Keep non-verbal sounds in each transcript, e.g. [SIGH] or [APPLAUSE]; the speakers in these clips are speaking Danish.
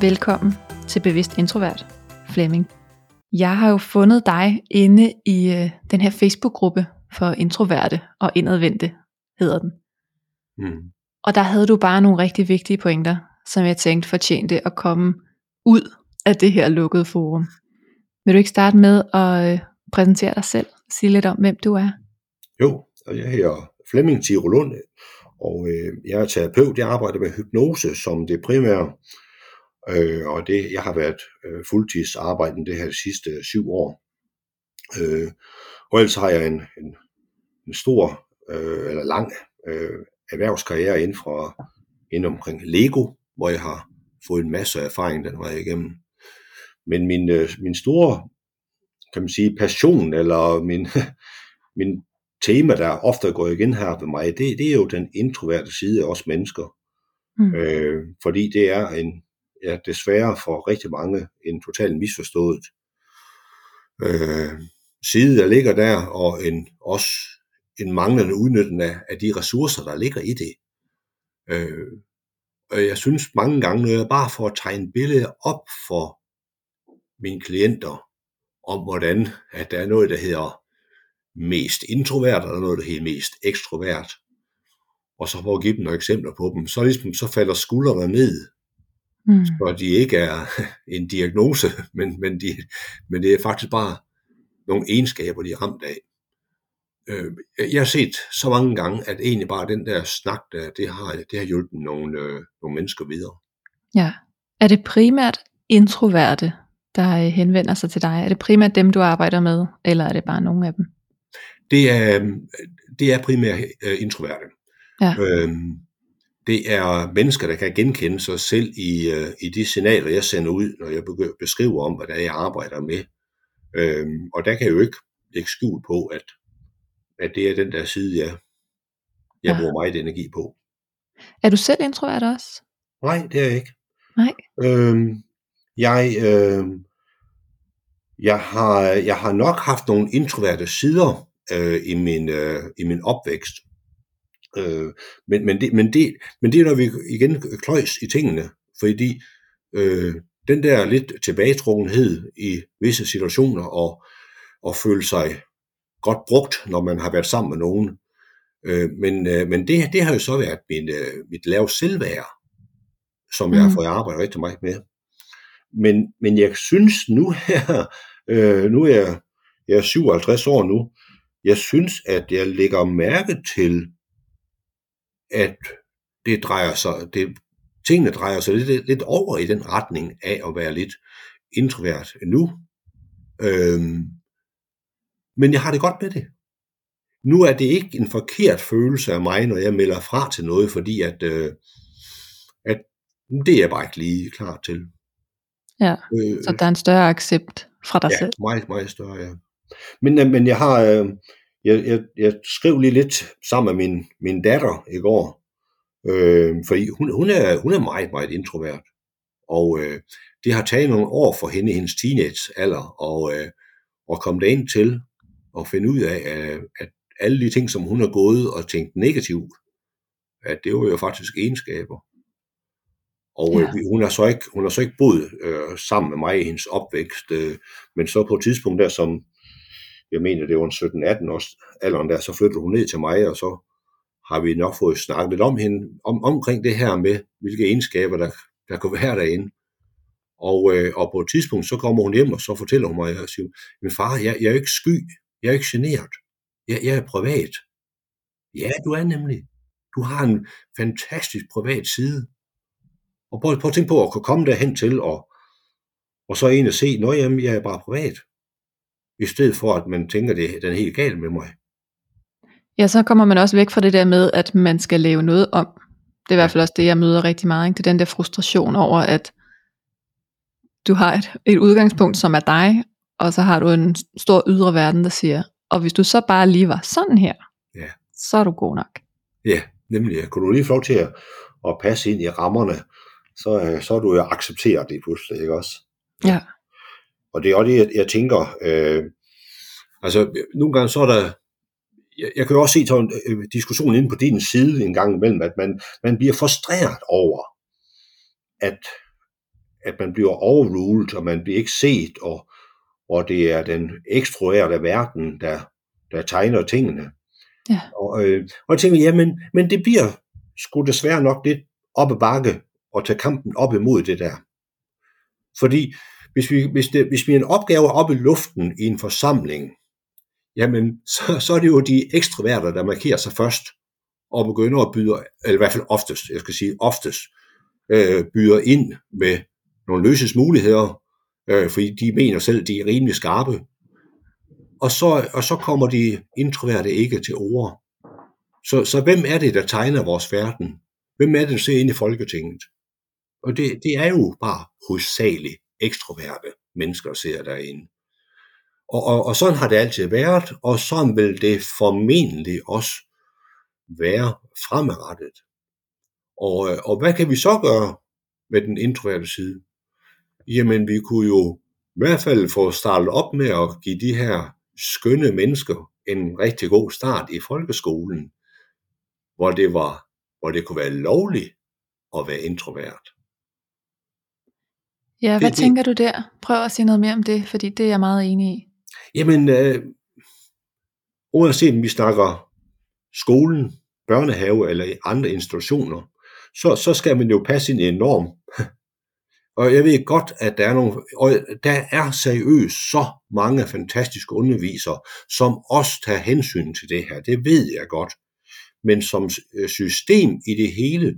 Velkommen til Bevidst Introvert, Flemming. Jeg har jo fundet dig inde i øh, den her Facebook-gruppe for introverte og indadvendte, hedder den. Mm. Og der havde du bare nogle rigtig vigtige pointer, som jeg tænkte fortjente at komme ud af det her lukkede forum. Vil du ikke starte med at øh, præsentere dig selv? Sige lidt om, hvem du er? Jo, og jeg hedder Flemming Tirolund, og øh, jeg er terapeut. Jeg arbejder med hypnose som det primære, øh, og det jeg har været øh, fuldtidsarbejdende det her de sidste syv år. Øh, og ellers har jeg en, en, en stor øh, eller lang øh, erhvervskarriere inden, fra, inden omkring Lego, hvor jeg har fået en masse erfaring den vej igennem. Men min, øh, min store kan man sige, passion, eller min, [LAUGHS] min tema, der ofte går igen her ved mig, det, det er jo den introverte side af os mennesker. Mm. Øh, fordi det er en, er desværre for rigtig mange en totalt misforstået øh, side, der ligger der, og en, også en manglende udnyttelse af, af de ressourcer, der ligger i det. Øh, og jeg synes mange gange, når jeg bare får tegnet tegne billede op for mine klienter, om hvordan at der er noget, der hedder mest introvert, og noget, der hedder mest ekstrovert, og så for at give dem nogle eksempler på dem, så, ligesom, så falder skuldrene ned, Mm. så de ikke er [LAUGHS] en diagnose, men, men, de, men det er faktisk bare nogle egenskaber, de er ramt af. Øh, jeg har set så mange gange, at egentlig bare den der snak, der, det har, det har hjulpet nogle, øh, nogle mennesker videre. Ja. Er det primært introverte, der øh, henvender sig til dig? Er det primært dem, du arbejder med, eller er det bare nogle af dem? Det er, det er primært øh, introverte. Ja. Øhm, det er mennesker, der kan genkende sig selv i, øh, i de signaler, jeg sender ud, når jeg beskriver om, hvad det er, jeg arbejder med. Øhm, og der kan jeg jo ikke lægge skjul på, at, at det er den der side, jeg, jeg Ja. bruger meget energi på. Er du selv introvert også? Nej, det er jeg ikke. Nej. Øhm, jeg, øh, jeg, har, jeg har nok haft nogle introverte sider øh, i, min, øh, i min opvækst. Øh, men, men, det, men, det, men det er, når vi igen kløjs i tingene, fordi øh, den der lidt tilbagetrukkenhed i visse situationer og, og føle sig godt brugt, når man har været sammen med nogen. Øh, men øh, men det, det har jo så været min, øh, mit lave selvværd, som jeg har Mm. fået arbejdet rigtig meget med. Men, men jeg synes nu her, [LAUGHS] øh, nu er jeg, jeg er 57 år nu, jeg synes, at jeg lægger mærke til, at det drejer sig, det, tingene drejer sig lidt, lidt over i den retning af at være lidt introvert nu. Øhm, men jeg har det godt med det. Nu er det ikke en forkert følelse af mig, når jeg melder fra til noget, fordi at, øh, at det er jeg bare ikke lige klar til. Ja. Øh, Så der er en større accept fra dig ja, selv. meget, meget større, ja. Men, øh, men jeg har, øh, jeg, jeg, jeg skrev lige lidt sammen med min, min datter i går, øh, fordi hun, hun, er, hun er meget, meget introvert. Og øh, det har taget nogle år for hende i hendes teenagealder og, øh, og komme derind til at finde ud af, at, at alle de ting, som hun har gået og tænkt negativt, at det var jo faktisk egenskaber. Og Ja. ja. øh, hun har så ikke, hun har så ikke boet øh, sammen med mig i hendes opvækst, øh, men så på et tidspunkt der, som jeg mener, det var en 17-18 års alderen der, så flyttede hun ned til mig, og så har vi nok fået snakket lidt om hende, om, omkring det her med, hvilke egenskaber, der, der kunne være derinde. Og, øh, og på et tidspunkt, så kommer hun hjem, og så fortæller hun mig, og siger, min far, jeg, jeg er ikke sky, jeg er ikke generet, jeg, jeg er privat. Ja, du er nemlig. Du har en fantastisk privat side. Og prøv, prøv at tænke på at kunne komme derhen til, og, og så egentlig se, nå jamen, jeg er bare privat. I stedet for, at man tænker, det den er helt galt med mig. Ja, så kommer man også væk fra det der med, at man skal lave noget om Det er i hvert fald også det, jeg møder rigtig meget. Ikke? Det er den der frustration over, at du har et, et udgangspunkt, som er dig, og så har du en stor ydre verden, der siger, og hvis du så bare lige var sådan her, Ja. så er du god nok. Ja, nemlig. Kunne du lige få lov til at, at passe ind i rammerne, så, øh, så er du jo accepteret det pludselig, ikke også? Ja. Og det er også det, jeg, jeg tænker, øh, altså nogle gange så er der, jeg, jeg kan jo også se sådan en øh, diskussion inde på din side en gang imellem, at man, man bliver frustreret over, at, at man bliver overruled, og man bliver ikke set, og, og det er den ekstruerede verden, der, der tegner tingene. Ja. Og, øh, og jeg tænker, jamen, men det bliver sgu desværre nok lidt op ad bakke at tage kampen op imod det der. Fordi hvis vi, hvis, det, hvis vi er en opgave op i luften i en forsamling, jamen så, så er det jo de ekstroverter, der markerer sig først og begynder at byde, eller i hvert fald oftest, jeg skal sige oftest, øh, byder ind med nogle løsningsmuligheder, øh, fordi de mener selv, de er rimelig skarpe. Og så, og så kommer de introverte ikke til ord. Så, så hvem er det, der tegner vores verden? Hvem er det, der ser ind i Folketinget? Og det, det er jo bare hovedsageligt ekstroverte mennesker, sidder ser derinde. Og, og, og sådan har det altid været, og sådan vil det formentlig også være fremadrettet. Og, øh, og hvad kan vi så gøre med den introverte side? Jamen, vi kunne jo i hvert fald få startet op med at give de her skønne mennesker en rigtig god start i folkeskolen, hvor det, var, hvor det kunne være lovligt at være introvert. Ja, hvad det- tænker du der? Prøv at sige noget mere om det, fordi det er jeg meget enig i. Jamen, øh, uanset om vi snakker skolen, børnehave eller andre institutioner, så, så skal man jo passe ind i en norm. [LAUGHS] Og jeg ved godt, at der er nogle, og der er seriøst så mange fantastiske undervisere, som også tager hensyn til det her. Det ved jeg godt. Men som øh, system i det hele,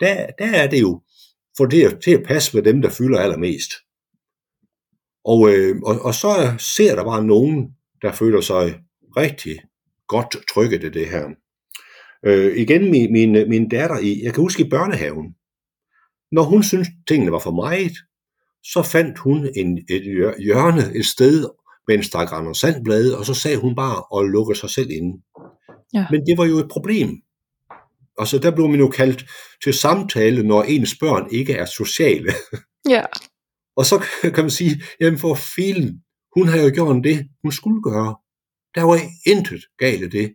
der, der er det jo for det til at passe med dem, der fylder allermest. Og, øh, og, og så ser der bare nogen, der føler sig rigtig godt trykket i det her. Øh, igen, min, min, min datter i, jeg kan huske i børnehaven, når hun syntes, tingene var for meget, så fandt hun en, et hjør- hjørne, et sted med en stak Anders Sandblade, og så sagde hun bare og lukkede sig selv inde. Ja. Men det var jo et problem. Og så der blev man jo kaldt til samtale, når ens børn ikke er sociale. Ja. Og så kan man sige, jamen for filen, hun har jo gjort det, hun skulle gøre. Der var intet galt i det.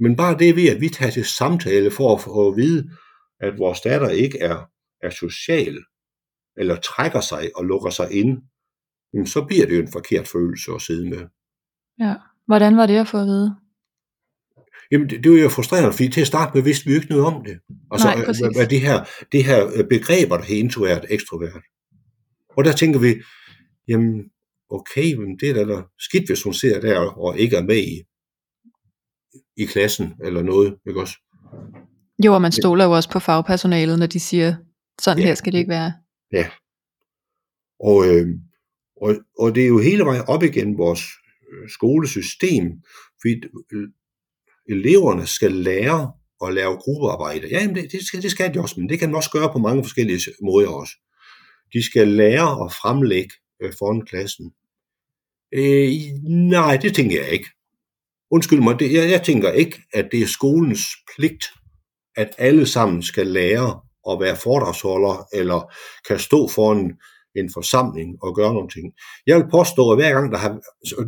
Men bare det ved, at vi tager til samtale for at få at vide, at vores datter ikke er, er social, eller trækker sig og lukker sig ind, så bliver det jo en forkert følelse at sidde med. ja. Hvordan var det at få at vide? Jamen, det, det var jo frustrerende, fordi til at starte med vidste vi jo ikke noget om det. Altså, Nej, præcis. hvad, hvad det her, det her øh, begreber, der hedder introvert, ekstrovert. Og der tænker vi, jamen, okay, men det er da skidt, hvis hun ser der og ikke er med i, i klassen eller noget, ikke også? Jo, og man stoler jo også på fagpersonalet, når de siger, sådan Ja. her skal det ikke være. Og, øh, og, og det er jo hele vejen op igen vores øh, skolesystem, fordi øh, eleverne skal lære at lave gruppearbejde. Ja, jamen det, det, skal, det skal de også, men det kan man også gøre på mange forskellige måder også. De skal lære at fremlægge øh, foran klassen. Øh, nej, det tænker jeg ikke. Undskyld mig, det, jeg, jeg tænker ikke, at det er skolens pligt, at alle sammen skal lære at være foredragsholder, eller kan stå foran en forsamling og gøre nogle ting. Jeg vil påstå, at hver gang der har...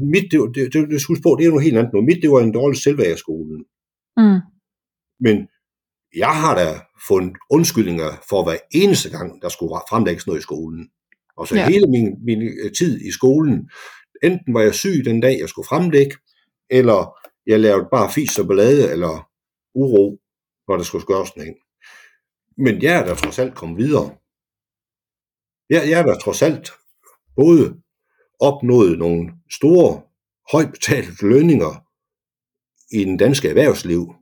Mit, det, det, det, det, husk på, det er noget helt andet nu. Mit, det var en dårlig selvværd i skolen. Mm. Men jeg har da fundet undskyldninger for hver eneste gang, der skulle fremlægges noget i skolen. Og så Ja. ja. hele min, min øh, tid i skolen, enten var jeg syg den dag, jeg skulle fremlægge, eller jeg lavede bare fis og ballade, eller uro, når der skulle gøres noget. Men jeg er da trods alt kommet videre. Jeg, jeg er da trods alt både opnået nogle store, højt betalte lønninger i den danske erhvervsliv.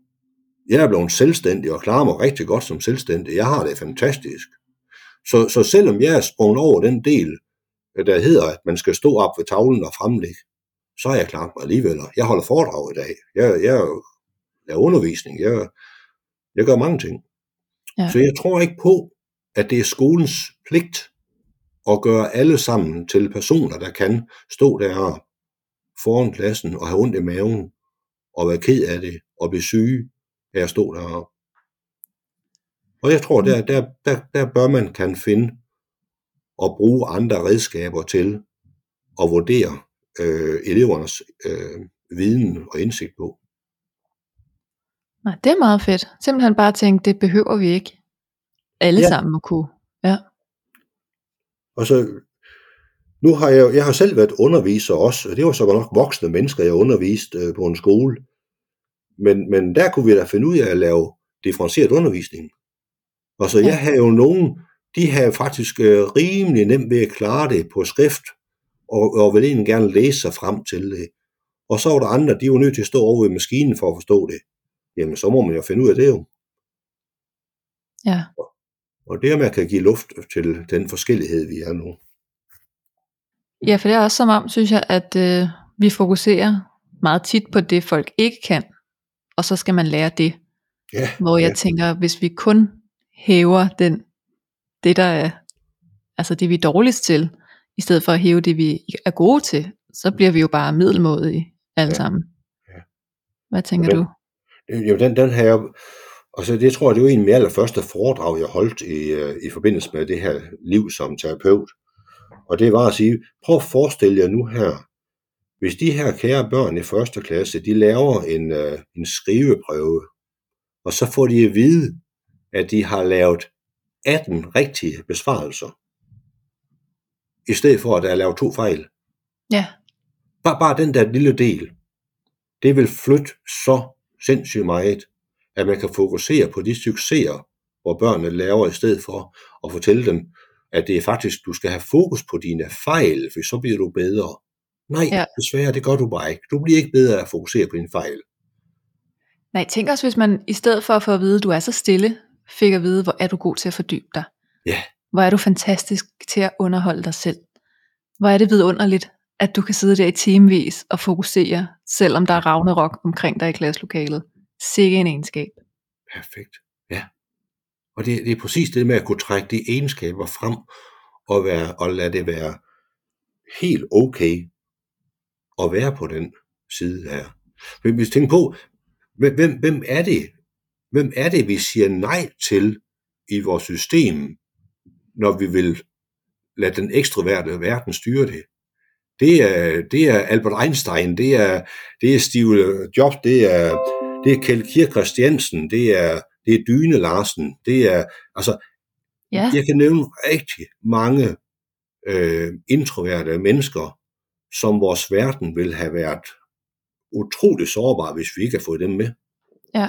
Jeg er blevet selvstændig og klarer mig rigtig godt som selvstændig. Jeg har det fantastisk. Så, så selvom jeg er sprunget over den del, der hedder, at man skal stå op ved tavlen og fremlægge, så har jeg klaret mig alligevel. Jeg holder foredrag i dag. Jeg, jeg laver undervisning. Jeg, jeg gør mange ting. Ja. Så jeg tror ikke på, at det er skolens pligt at gøre alle sammen til personer, der kan stå der foran klassen og have ondt i maven og være ked af det og blive syge af at stå deroppe. Og jeg tror, der, der, der, der bør man kan finde og bruge andre redskaber til at vurdere øh, elevernes øh, viden og indsigt på. Nej, det er meget fedt. Simpelthen bare tænke, det behøver vi ikke alle ja. sammen at kunne. Ja. Og så, nu har jeg, jeg har selv været underviser også, og det var så nok voksne mennesker, jeg underviste øh, på en skole. Men, men der kunne vi da finde ud af at lave differentieret undervisning. Og så ja. jeg havde jo nogen, de havde faktisk øh, rimelig nemt ved at klare det på skrift, og, og ville egentlig gerne læse sig frem til det. Og så var der andre, de var nødt til at stå over ved maskinen for at forstå det. Jamen, så må man jo finde ud af det jo. Ja. Og det er, at man kan give luft til den forskellighed, vi er nu. Ja, for det er også som om, synes jeg, at øh, vi fokuserer meget tit på det, folk ikke kan, og så skal man lære det. Ja, Hvor jeg ja. tænker, hvis vi kun hæver den, det, der er, altså det, vi er dårligst til, i stedet for at hæve det, vi er gode til, så bliver vi jo bare middelmådige alle Ja. sammen. Ja. Hvad tænker Den- du? Jo, den, den her, og så det tror jeg, det var en af mine allerførste foredrag, jeg holdt i, øh, i forbindelse med det her liv som terapeut. Og det var at sige, prøv at forestille jer nu her, hvis de her kære børn i første klasse, de laver en, øh, en skriveprøve, og så får de at vide, at de har lavet 18 rigtige besvarelser, i stedet for at der er lavet to fejl. Ja, Bare, bare den der lille del, det vil flytte så sindssygt meget, at man kan fokusere på de succeser, hvor børnene laver, i stedet for at fortælle dem, at det er faktisk, du skal have fokus på dine fejl, for så bliver du bedre. Nej, Ja. desværre, det gør du bare ikke. Du bliver ikke bedre af at fokusere på dine fejl. nej, tænk også, hvis man i stedet for at få at vide, at du er så stille, fik at vide, hvor er du god til at fordybe dig. Ja. Hvor er du fantastisk til at underholde dig selv. Hvor er det vidunderligt, at du kan sidde der i timevis og fokusere, selvom der er ravnerok omkring dig i klasselokalet. Sikke en egenskab. Perfekt. Ja. Og det, det er præcis det med at kunne trække de egenskaber frem og, være, og lade det være helt okay at være på den side her. Men hvis vi tænker på, hvem, hvem, hvem er det? Hvem er det, vi siger nej til i vores system, når vi vil lade den ekstroverte verden styre det? Det er, det er Albert Einstein, det er, det er Steve Jobs, det er, det er Kjeld Kirk Christiansen, det er, det er Dyne Larsen, det er, altså, Ja, jeg kan nævne rigtig mange øh, introverte mennesker, som vores verden vil have været utrolig sårbar, hvis vi ikke har fået dem med. ja.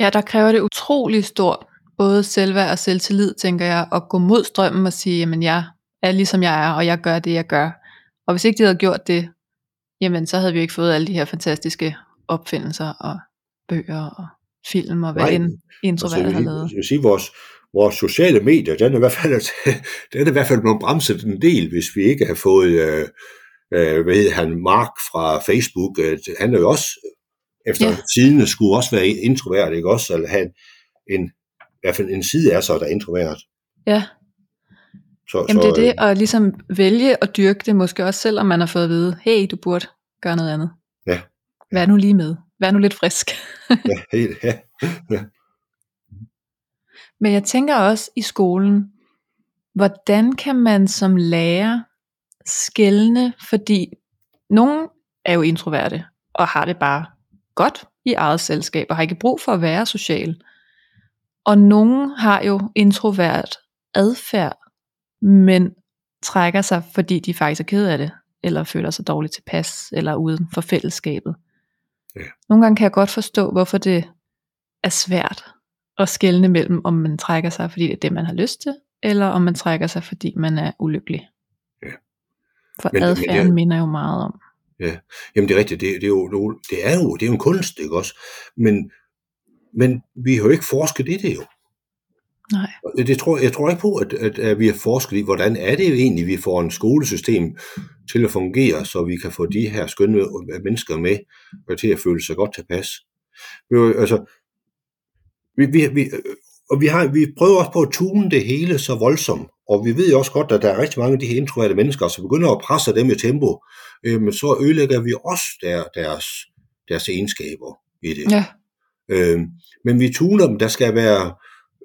Ja, der kræver det utrolig stort, både selvværd og selvtillid, tænker jeg, at gå mod strømmen og sige, jamen jeg er ligesom jeg er, og jeg gør det, jeg gør. Og hvis ikke de havde gjort det, jamen så havde vi ikke fået alle de her fantastiske opfindelser og bøger og film og hvad Nej, end introverte jeg har lavet. jeg vil sige, vores, vores sociale medier, den er, i hvert fald, [LAUGHS] den er i hvert fald blevet bremset en del, hvis vi ikke har fået, øh, øh, hvad hedder han, Mark fra Facebook, øh, han er jo også, efter Ja. siden skulle også være introvert, ikke også, eller have en, i hvert fald en side af sig, der er introvert. Ja, Så, jamen så, det er det, at ligesom vælge at dyrke det, måske også selvom man har fået at vide, hey, du burde gøre noget andet. Vær nu lige med. Vær nu lidt frisk. Ja, helt, ja. Men jeg tænker også i skolen, hvordan kan man som lærer skælne, fordi nogen er jo introverte og har det bare godt i eget selskab og har ikke brug for at være social. Og nogen har jo introvert adfærd, men trækker sig, fordi de faktisk er ked af det, eller føler sig dårligt tilpas, eller uden for fællesskabet. Ja. Nogle gange kan jeg godt forstå, hvorfor det er svært at skelne mellem, om man trækker sig, fordi det er det, man har lyst til, eller om man trækker sig, fordi man er ulykkelig. Ja. For Men- men det- adfærden minder jo meget om. Jamen det er rigtigt, det, det, er jo, det er jo det er jo en kunst, ikke også? Men, men vi har jo ikke forsket i det jo. Nej. Det tror, jeg tror ikke på, at, at, at vi har forsket i, hvordan er det jo egentlig, vi får en skolesystem til at fungere, så vi kan få de her skønne mennesker med og til at føle sig godt tilpas. Jo, Altså, vi, vi, vi, og vi, har, vi prøver også på at tune det hele så voldsomt, og vi ved også godt, at der er rigtig mange af de her introverte mennesker, som begynder at presse dem i tempo, øh, men så ødelægger vi også der, deres, deres egenskaber i det. Ja. Øh, men vi tuner dem, der skal være,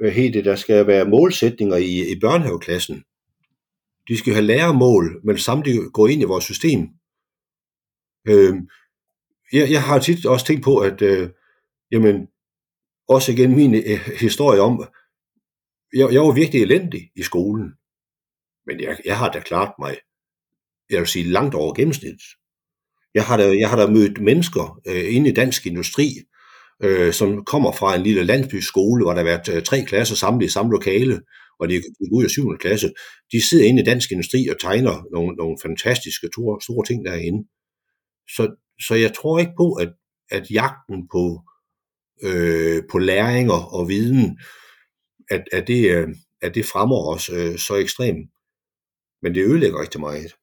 øh, det, der skal være målsætninger i, i børnehaveklassen. De skal have læremål, men samtidig gå ind i vores system. Øh, jeg, jeg har tit også tænkt på, at øh, jamen, også igen min øh, historie om, jeg, jeg var virkelig elendig i skolen, men jeg, jeg har da klart mig, jeg vil sige, langt over gennemsnittet. Jeg har da, jeg har da mødt mennesker øh, inde i dansk industri, øh, som kommer fra en lille landsbyskole, hvor der har været øh, tre klasser samlet i samme lokale, og de er ud af 7. klasse. De sidder inde i dansk industri og tegner nogle, nogle fantastiske store, store ting derinde. Så, så jeg tror ikke på, at, at jagten på, øh, på læringer og viden, at, at, det, øh, at det fremmer os øh, så ekstremt. Men det ødelægger rigtig meget.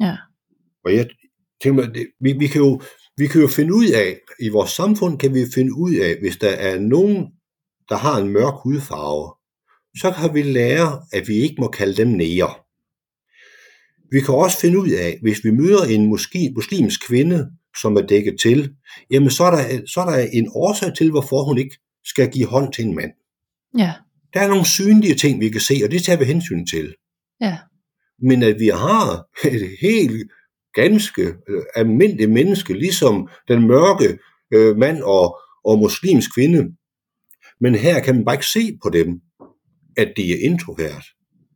Ja. Og jeg tænker, det, vi, vi, kan jo, vi kan jo finde ud af, i vores samfund kan vi finde ud af, hvis der er nogen, der har en mørk hudfarve, så kan vi lære, at vi ikke må kalde dem nære. Vi kan også finde ud af, hvis vi møder en muslim, muslimsk kvinde, som er dækket til, jamen så er, der, så er der en årsag til, hvorfor hun ikke skal give hånd til en mand. Ja. Der er nogle synlige ting, vi kan se, og det tager vi hensyn til. Ja. Men at vi har et helt ganske øh, almindeligt menneske, ligesom den mørke øh, mand og, og muslimsk kvinde, men her kan man bare ikke se på dem, at de er introvert.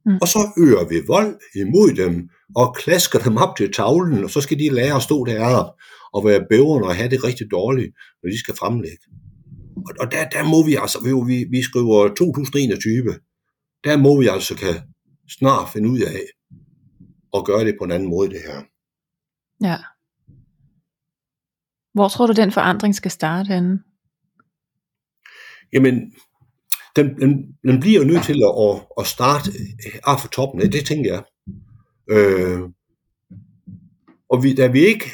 Mm. Og så øger vi vold imod dem, og klasker dem op til tavlen, og så skal de lære at stå deroppe og være bæverne og have det rigtig dårligt, når de skal fremlægge. Og, og der, der må vi altså, vi, vi skriver 2021, der må vi altså kan snart finde ud af at gøre det på en anden måde, det her. Ja. Hvor tror du, den forandring skal starte henne? Jamen, den, den, den bliver jo nødt til at, at, at starte øh, af for toppen det tænker jeg. Øh, og vi, da vi ikke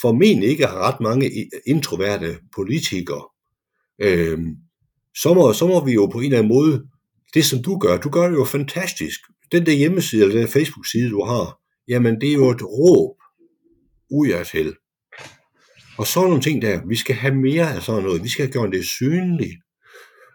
formentlig ikke har ret mange introverte politikere, øh, så, må, så må vi jo på en eller anden måde, det som du gør, du gør det jo fantastisk. Den der hjemmeside, eller den Facebook-side, du har, jamen det er jo et råb ud af til. Og sådan nogle ting der, vi skal have mere af sådan noget, vi skal have gjort det synligt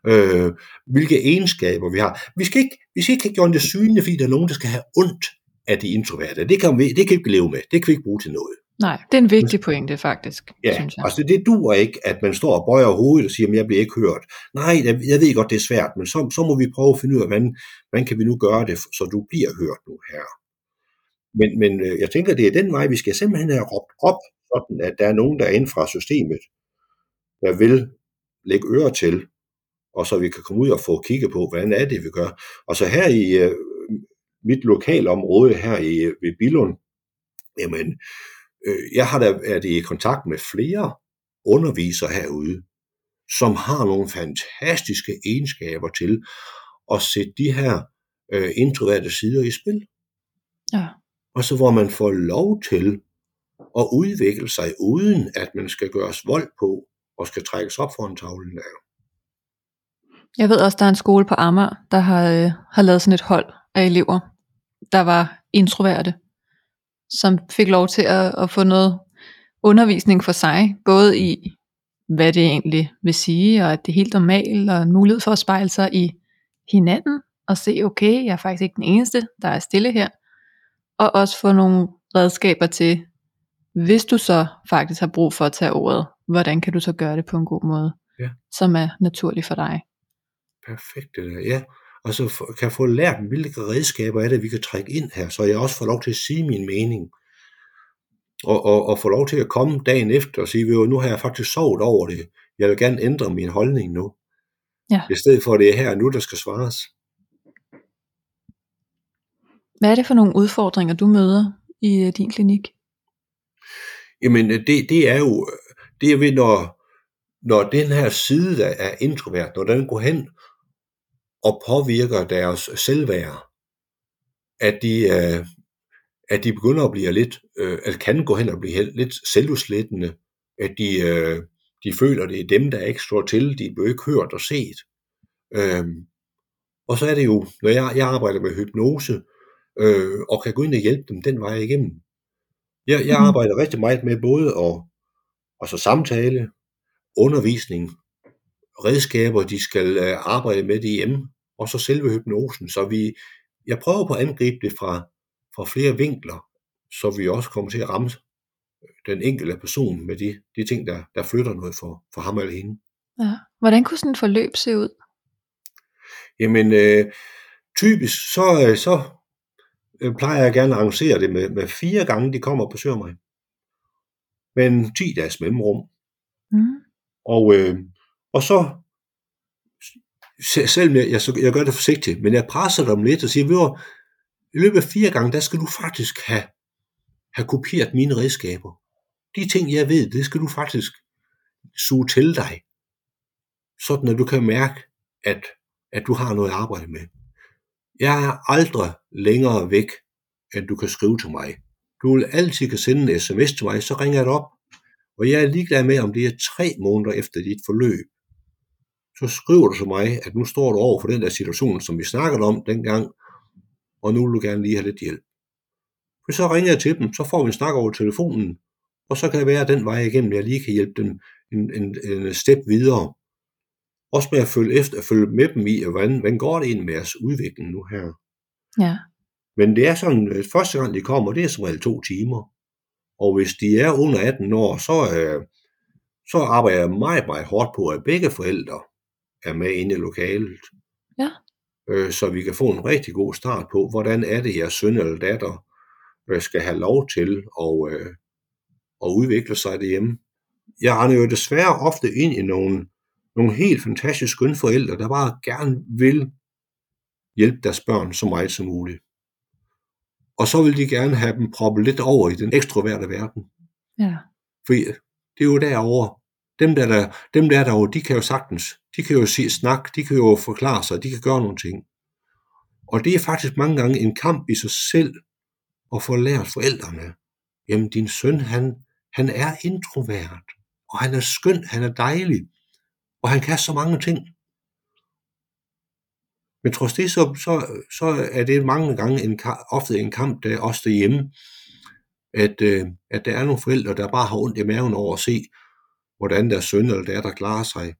øh, hvilke egenskaber vi har. Vi skal, ikke, vi skal ikke have gjort det synligt, fordi der er nogen, der skal have ondt af de introverte. Det kan, vi, det kan vi ikke leve med. Det kan vi ikke bruge til noget. Nej, det er en vigtig pointe faktisk, ja, synes jeg. altså det duer ikke, at man står og bøjer hovedet og siger, at jeg bliver ikke hørt. Nej, jeg, jeg ved godt, det er svært, men så, så må vi prøve at finde ud af, hvordan, hvordan kan vi nu gøre det, så du bliver hørt nu her. Men, men øh, jeg tænker, det er den vej, vi skal simpelthen have råbt op, sådan at der er nogen, der er inden fra systemet, der vil lægge øre til, og så vi kan komme ud og få kigget på, hvordan er det, vi gør. Og så her i øh, mit lokalområde her i, øh, ved Billund, jamen, øh, jeg har da været i kontakt med flere undervisere herude, som har nogle fantastiske egenskaber til at sætte de her øh, introverte sider i spil. Ja. Og så hvor man får lov til at udvikle sig, uden at man skal gøres vold på, og skal trækkes op for en tavle der. Jeg ved også, der er en skole på Amager, der har, øh, har lavet sådan et hold af elever, der var introverte, som fik lov til at, at få noget undervisning for sig, både i, hvad det egentlig vil sige, og at det er helt normalt, og en mulighed for at spejle sig i hinanden, og se, okay, jeg er faktisk ikke den eneste, der er stille her, og også få nogle redskaber til, hvis du så faktisk har brug for at tage ordet, hvordan kan du så gøre det på en god måde, ja. som er naturlig for dig perfekt det der, ja. Og så kan få lært, hvilke redskaber er det, vi kan trække ind her, så jeg også får lov til at sige min mening. Og, og, og få lov til at komme dagen efter og sige, nu har jeg faktisk sovet over det. Jeg vil gerne ændre min holdning nu. Ja. I stedet for, at det er her nu, der skal svares. Hvad er det for nogle udfordringer, du møder i øh, din klinik? Jamen, øh, det, det er jo, øh, det er ved, når, når den her side, der er introvert, når den går hen og påvirker deres selvværd, at de, at de begynder at blive lidt, at kan gå hen og blive lidt selvudslættende, at de, de føler, at det er dem, der ikke står til, de bliver ikke hørt og set. Øhm, og så er det jo, når jeg, jeg arbejder med hypnose, øh, og kan gå ind og hjælpe dem den vej igennem. Jeg, jeg Mhm. arbejder rigtig meget med både at altså samtale, undervisning, redskaber, de skal øh, arbejde med det hjemme, og så selve hypnosen. Så vi, jeg prøver på at angribe det fra, fra flere vinkler, så vi også kommer til at ramme den enkelte person med de, de ting, der, der flytter noget for, for ham eller hende. Ja. Hvordan kunne sådan et forløb se ud? Jamen, øh, typisk så, øh, så øh, plejer jeg gerne at arrangere det med, med fire gange, de kommer og besøger mig. Men 10 dages mellemrum. Mm. Og, øh, og så, se- selvom jeg, jeg, jeg gør det forsigtigt, men jeg presser dem lidt og siger, ved i løbet af fire gange, der skal du faktisk have, have kopieret mine redskaber. De ting, jeg ved, det skal du faktisk suge til dig. Sådan at du kan mærke, at, at du har noget at arbejde med. Jeg er aldrig længere væk, end du kan skrive til mig. Du vil altid kan sende en sms til mig, så ringer jeg dig op. Og jeg er ligeglad med, om det er tre måneder efter dit forløb. Så skriver du til mig, at nu står du over for den der situation, som vi snakkede om dengang, og nu vil du gerne lige have lidt hjælp. For så ringer jeg til dem, så får vi en snak over telefonen, og så kan det være den vej igennem, jeg lige kan hjælpe dem en, en, en step videre. Også med at følge, efter, at følge med dem i, hvordan, hvordan går det egentlig med jeres udvikling nu her. Ja. Men det er sådan, at første gang de kommer, det er som regel to timer. Og hvis de er under 18 år, så, øh, så arbejder jeg meget, meget hårdt på, at begge forældre er med inde i lokalet. Ja. Øh, så vi kan få en rigtig god start på, hvordan er det, jeres søn eller datter øh, skal have lov til at, øh, at udvikle sig derhjemme. Jeg render jo desværre ofte ind i nogle, nogle helt fantastisk skønne forældre, der bare gerne vil hjælpe deres børn så meget som muligt. Og så vil de gerne have dem proppet lidt over i den ekstroverte verden. Ja. For det er jo derovre. Dem der, der, dem der er derovre, de kan jo sagtens, de kan jo sige snak, de kan jo forklare sig, de kan gøre nogle ting. Og det er faktisk mange gange en kamp i sig selv at få lært forældrene, jamen din søn, han, han er introvert, og han er skøn, han er dejlig, og han kan så mange ting. Men trods det, så, så, så er det mange gange en, ofte en kamp, der også derhjemme, at, øh, at der er nogle forældre, der bare har ondt i maven over at se, hvordan deres søn eller datter klarer sig.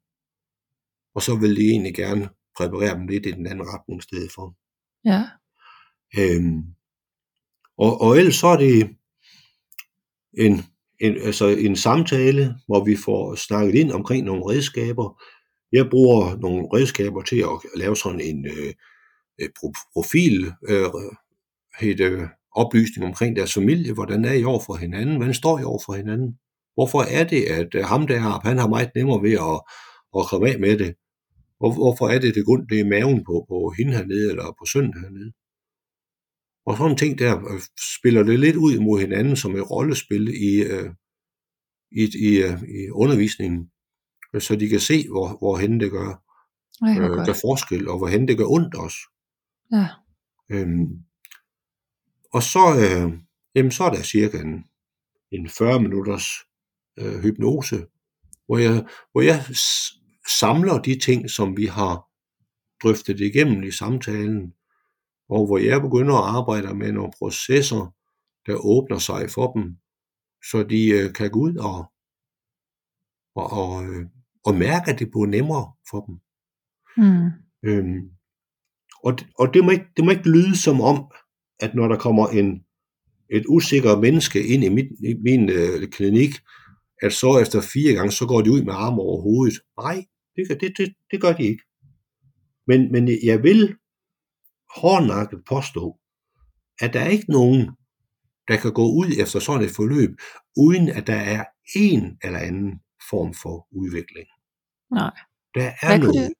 Og så vil de egentlig gerne præparere dem lidt i den anden retning i stedet for. Ja. Øhm, og, og ellers så er det en, en, altså en samtale, hvor vi får snakket ind omkring nogle redskaber. Jeg bruger nogle redskaber til at lave sådan en øh, profil, øh, et, øh, oplysning omkring deres familie, hvordan er I over for hinanden, hvordan står I over for hinanden, hvorfor er det, at øh, ham der, han har meget nemmere ved at, at komme af med det, Hvor, hvorfor er det, det grund, det er maven på, på hende hernede, eller på sønnen hernede. Og sådan en ting der øh, spiller det lidt ud imod hinanden som et rollespil i, øh, i, i, øh, i undervisningen, øh, så de kan se, hvor, hvor henne det gør, Ej, øh, gør forskel, og hvor henne det gør ondt også. Ja. Øhm, og så, øh, jamen, så er der cirka en, en 40 minutters øh, hypnose, hvor jeg, hvor jeg samler de ting, som vi har drøftet igennem i samtalen, og hvor jeg begynder at arbejde med nogle processer, der åbner sig for dem, så de øh, kan gå ud og, og, og, øh, og mærke, at det bliver nemmere for dem. Mm. Øhm, og og det, må ikke, det må ikke lyde som om, at når der kommer en, et usikker menneske ind i min, i min øh, klinik, at så efter fire gange, så går de ud med arme over hovedet. Nej, det, gør- det, det, det gør de ikke. Men, men jeg vil hårdnakket påstå, at der er ikke nogen, der kan gå ud efter sådan et forløb, uden at der er en eller anden form for udvikling. Nej. Der er Hvad kunne det-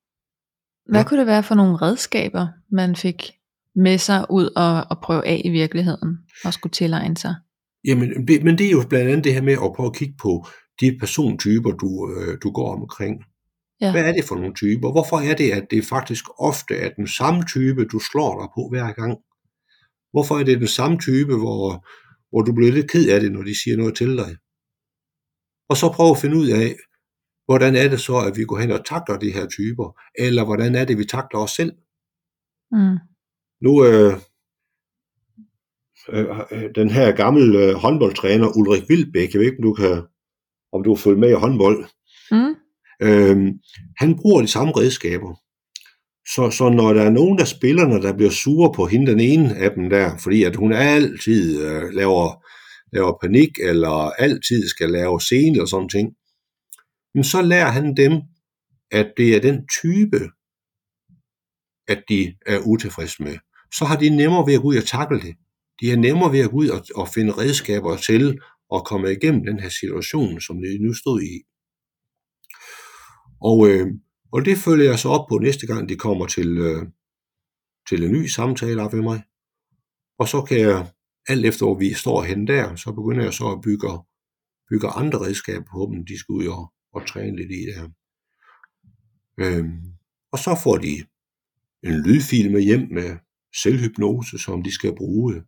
Hvad Ja. kunne det være for nogle redskaber, man fik med sig ud og, og prøve af i virkeligheden, og skulle tilegne sig? Jamen, men det er jo blandt andet det her med at prøve at kigge på de persontyper, du, øh, du går omkring. Ja. Hvad er det for nogle typer? Hvorfor er det, at det faktisk ofte er den samme type, du slår dig på hver gang? Hvorfor er det den samme type, hvor, hvor du bliver lidt ked af det, når de siger noget til dig? Og så prøv at finde ud af, hvordan er det så, at vi går hen og takler de her typer? Eller hvordan er det, vi takler os selv? Mm. Nu, øh, øh, den her gamle øh, håndboldtræner Ulrik Vildbæk, jeg ved ikke, om du kan, om du har fulgt med i håndbold, Mm øh, han bruger de samme redskaber. Så, så når der er nogen af spillerne, der bliver sure på hende, den ene af dem der, fordi at hun altid øh, laver, laver panik, eller altid skal lave scene og sådan ting, men så lærer han dem, at det er den type, at de er utilfredse med. Så har de nemmere ved at gå ud og takle det. De er nemmere ved at gå ud og, og finde redskaber til at komme igennem den her situation, som de nu stod i. Og, øh, og det følger jeg så op på næste gang, de kommer til, øh, til en ny samtale op ved mig. Og så kan jeg, alt efter hvor vi står hen der, så begynder jeg så at bygge, bygge andre redskaber på dem, de skal ud og, og træne lidt i der. Øhm, og så får de en lydfil med hjem med selvhypnose, som de skal bruge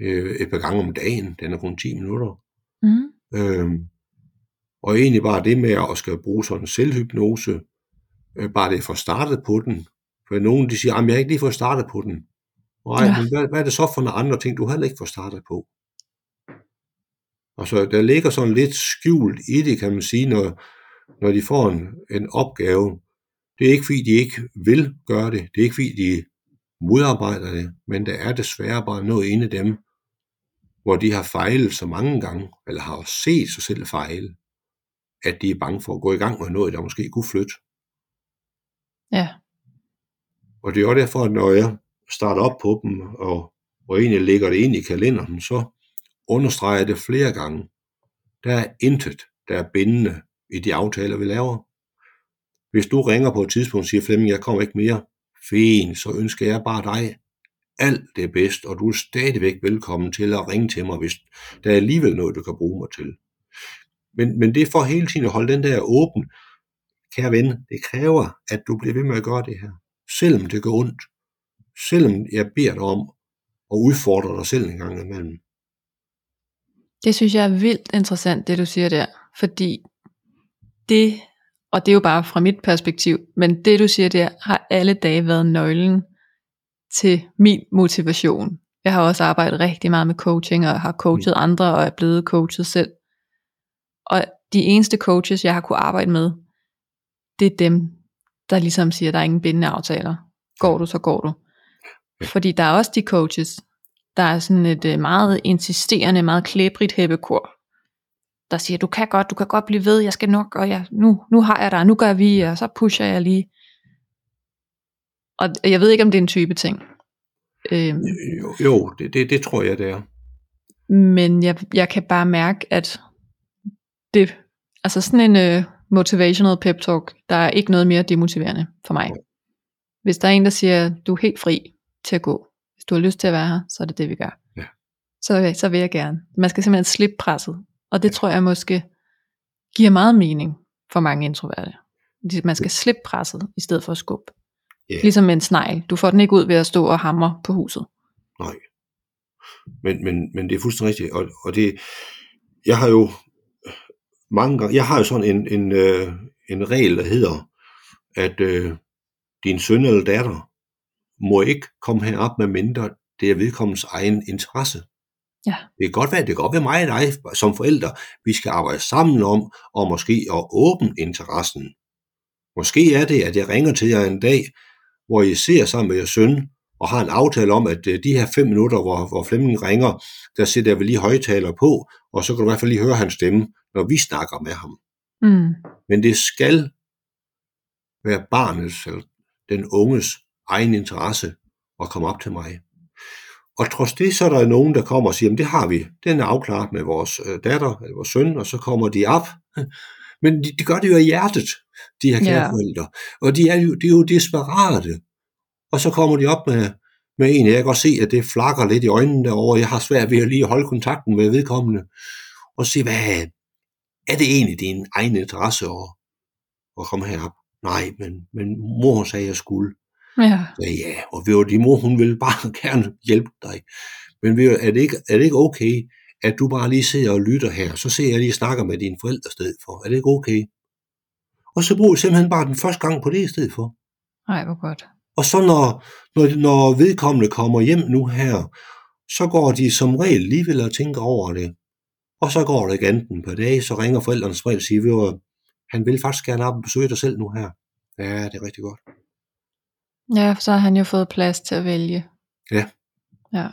øh, et par gange om dagen. Den er kun 10 minutter. Mm. Øhm, og egentlig bare det med at skal bruge sådan en selvhypnose, øh, bare det for startet på den. For nogen de siger, at jeg har ikke lige fået startet på den. Nej, ja. men hvad, hvad er det så for nogle andre ting, du heller ikke får startet på? Og så der ligger sådan lidt skjult i det, kan man sige, når, når de får en, en opgave. Det er ikke fordi, de ikke vil gøre det. Det er ikke fordi, de modarbejder det. Men der er desværre bare noget inde i dem, hvor de har fejlet så mange gange, eller har set sig selv fejle, at de er bange for at gå i gang med noget, der måske kunne flytte. Ja. Og det er også derfor, at når jeg starter op på dem, og, og egentlig lægger det ind i kalenderen, så understreger jeg det flere gange. Der er intet, der er bindende i de aftaler, vi laver. Hvis du ringer på et tidspunkt og siger, Flemming, jeg kommer ikke mere, fint, så ønsker jeg bare dig alt det bedste, og du er stadigvæk velkommen til at ringe til mig, hvis der er alligevel noget, du kan bruge mig til. Men, men det er for hele tiden at holde den der åben. Kære ven, det kræver, at du bliver ved med at gøre det her. Selvom det gør ondt. Selvom jeg beder dig om at udfordre dig selv en gang imellem. Det synes jeg er vildt interessant, det du siger der. Fordi det, og det er jo bare fra mit perspektiv, men det du siger der, har alle dage været nøglen til min motivation. Jeg har også arbejdet rigtig meget med coaching, og har coachet andre, og er blevet coachet selv. Og de eneste coaches, jeg har kunne arbejde med, det er dem, der ligesom siger, der er ingen bindende aftaler. Går du, så går du. Fordi der er også de coaches, der er sådan et øh, meget insisterende, meget klæbrigt hæppekor, der siger, du kan godt, du kan godt blive ved, jeg skal nok, og jeg, nu, nu har jeg dig, nu gør vi, og så pusher jeg lige. Og jeg ved ikke, om det er en type ting. Øhm, Jo, jo det, det, det tror jeg, det er. men jeg, jeg kan bare mærke, at det, altså sådan en uh, motivational pep talk, der er ikke noget mere demotiverende for mig. Hvis der er en, der siger, du er helt fri til at gå, hvis du har lyst til at være her, så er det det, vi gør. Ja. Så, så vil jeg gerne. Man skal simpelthen slippe presset. Og det tror jeg måske giver meget mening for mange introverte. Man skal slippe presset, i stedet for at skubbe. Ja. Ligesom en snegl. Du får den ikke ud ved at stå og hamre på huset. Nej. Men, men, men det er fuldstændig rigtigt. Og, og det, jeg har jo mange gange, jeg har jo sådan en, en, øh, en regel, der hedder, at øh, din søn eller datter må ikke komme herop med mindre det er vedkommens egen interesse. Ja. Det kan godt være, det kan godt være mig og dig som forældre. Vi skal arbejde sammen om, og måske at åbne interessen. Måske er det, at jeg ringer til jer en dag, hvor I ser sammen med jeres søn, og har en aftale om, at øh, de her fem minutter, hvor, hvor Flemming ringer, der sætter jeg vel lige højtaler på, og så kan du i hvert fald lige høre hans stemme, når vi snakker med ham. Mm. Men det skal være barnets, eller den unges egen interesse at komme op til mig. Og trods det, så er der nogen, der kommer og siger, at det har vi, den er afklaret med vores øh, datter eller vores søn, og så kommer de op. Men de, de gør det jo af hjertet, de her kære yeah. forældre. Og de er, jo, de er jo desperate. Og så kommer de op med, med en, jeg kan godt se, at det flakker lidt i øjnene derovre. Jeg har svært ved at lige holde kontakten med vedkommende. Og se, hvad er det egentlig din egen interesse at, at komme herop? Nej, men, men mor sagde, at jeg skulle. Ja. Ja, ja, og ved din mor, hun vil bare [LAUGHS] gerne hjælpe dig. Men ved er det, ikke, er det ikke okay, at du bare lige sidder og lytter her, så ser jeg lige snakker med dine forældre i stedet for. Er det ikke okay? Og så bruger jeg simpelthen bare den første gang på det i stedet for. Nej, hvor godt. Og så når, når, når vedkommende kommer hjem nu her, så går de som regel alligevel og tænker over det. Og så går det ikke enten på dag, så ringer forældrene som regel og siger, at han vil faktisk gerne op og besøge dig selv nu her. Ja, det er rigtig godt. Ja, for så har han jo fået plads til at vælge. Ja. Ja.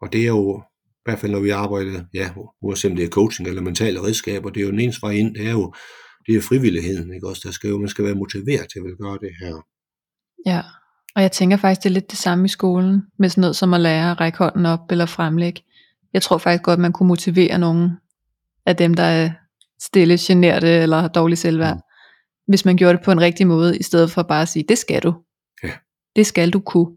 Og det er jo, i hvert fald når vi arbejder, ja, uanset om det er coaching eller mentale redskaber, det er jo den eneste vej ind, det er jo, det er frivilligheden, ikke også? Der skal jo, man skal være motiveret til at gøre det her. Ja, og jeg tænker faktisk, det er lidt det samme i skolen, med sådan noget som at lære at række hånden op eller fremlægge. Jeg tror faktisk godt, man kunne motivere nogen af dem, der er stille, generte eller har dårlig selvværd, mm. hvis man gjorde det på en rigtig måde, i stedet for bare at sige, det skal du. Ja. Det skal du kunne.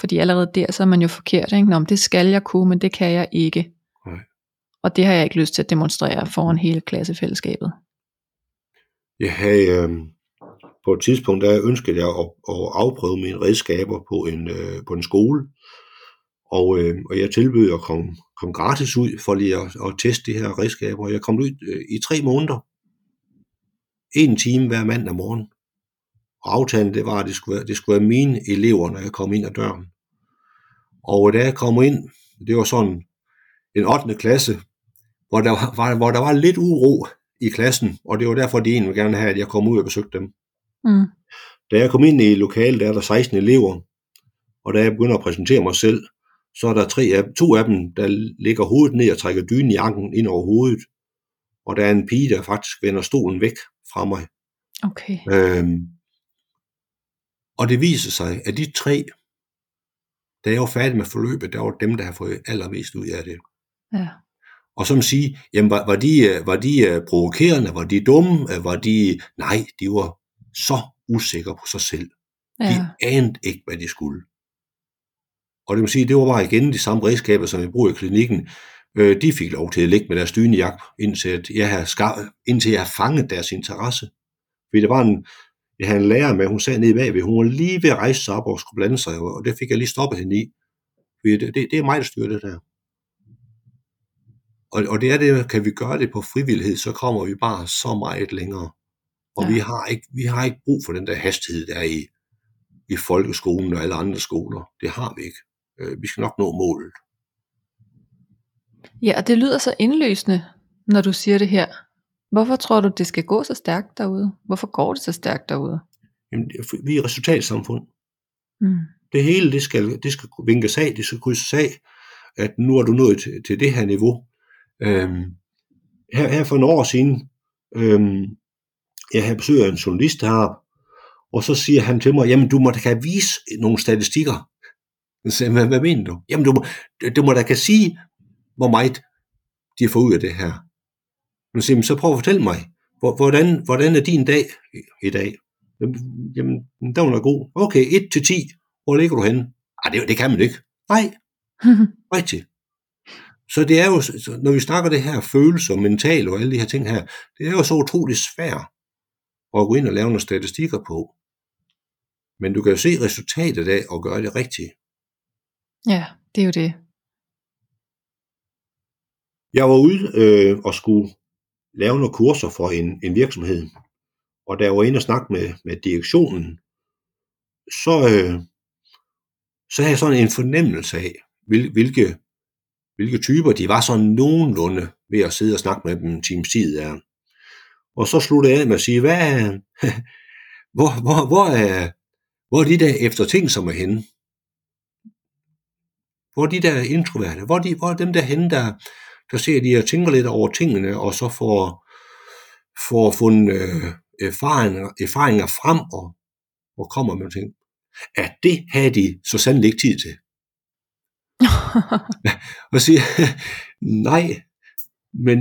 Fordi allerede der, så er man jo forkert. Ikke? Nå, men det skal jeg kunne, men det kan jeg ikke. Nej. Og det har jeg ikke lyst til at demonstrere foran hele klassefællesskabet. Jeg havde, øh, på et tidspunkt, der ønskede jeg at, at afprøve mine redskaber på en, øh, på en skole. Og, øh, og jeg tilbød at komme, komme gratis ud for lige at, at teste de her redskaber. Jeg kom ud øh, i tre måneder. En time hver mandag morgen. Og aftalen det var, at det skulle, være, det skulle være mine elever, når jeg kom ind ad døren. Og øh, da jeg kom ind, det var sådan en 8. klasse, hvor der var, hvor der var lidt uro i klassen, og det var derfor, de egentlig gerne have, at jeg kom ud og besøgte dem. Mm. Da jeg kom ind i lokalet, der er der 16 elever, og da jeg begynder at præsentere mig selv, så er der tre af, to af dem, der ligger hovedet ned og trækker dynen i jakken ind over hovedet. Og der er en pige, der faktisk vender stolen væk fra mig. Okay. Øhm, og det viser sig, at de tre, da jeg var færdig med forløbet, der var dem, der har fået allermest ud af det. Ja. Og som sige, jamen var, var, de, var de provokerende, var de dumme, var de... Nej, de var så usikre på sig selv. Ja. De anede ikke, hvad de skulle. Og det vil sige, det var bare igen de samme redskaber, som vi bruger i klinikken. Øh, de fik lov til at ligge med deres dynejagt, indtil, at jeg havde skar, indtil jeg havde fanget deres interesse. Fordi der var en, jeg havde en lærer med, hun sad nede bagved, hun var lige ved at rejse sig op og skulle blande sig, og det fik jeg lige stoppet hende i. Fordi det, det, det er mig, der styrer det der. Og, og det er det, kan vi gøre det på frivillighed, så kommer vi bare så meget længere. Og ja. vi, har ikke, vi har ikke brug for den der hastighed, der er i, i folkeskolen og alle andre skoler. Det har vi ikke. Øh, vi skal nok nå målet. Ja, og det lyder så indløsende, når du siger det her. Hvorfor tror du, det skal gå så stærkt derude? Hvorfor går det så stærkt derude? Jamen, vi er resultatsamfund. Mm. Det hele, det skal, det skal vinkes af, det skal krydses af, at nu er du nået til, til det her niveau. Øhm, her, her for nogle år siden, øhm, jeg havde besøg af en journalist her, og så siger han til mig, jamen du må da kan vise nogle statistikker. Jeg siger, hvad, hvad mener du? Jamen du må, du må da kan sige, hvor meget de har fået ud af det her. Jeg siger, så prøv at fortælle mig, hvordan, hvordan er din dag i dag? Jamen, der var god. Okay, 1 til 10. Hvor ligger du henne? Ej, det, det kan man ikke. Nej, [LAUGHS] rigtigt. Så det er jo, når vi snakker det her følelser, mental og alle de her ting her, det er jo så utroligt svært at gå ind og lave nogle statistikker på. Men du kan jo se resultatet af at gøre det rigtigt. Ja, det er jo det. Jeg var ude øh, og skulle lave nogle kurser for en, en virksomhed. Og da jeg var inde og snakke med, med direktionen, så, øh, så havde jeg sådan en fornemmelse af, hvil, hvilke, hvilke typer de var sådan nogenlunde ved at sidde og snakke med dem en times tid der. Og så sluttede jeg af med at sige, hvad, [LAUGHS] hvor, hvor, hvor, er, hvor er de der efter ting, som er henne? Hvor er de der introverte? Hvor er, de, hvor er dem der henne, der, der ser de og tænker lidt over tingene, og så får, får fundet øh, erfaringer, erfaringer frem og, og kommer med ting. At det havde de så sandelig ikke tid til. [LAUGHS] og siger, [LAUGHS] nej, men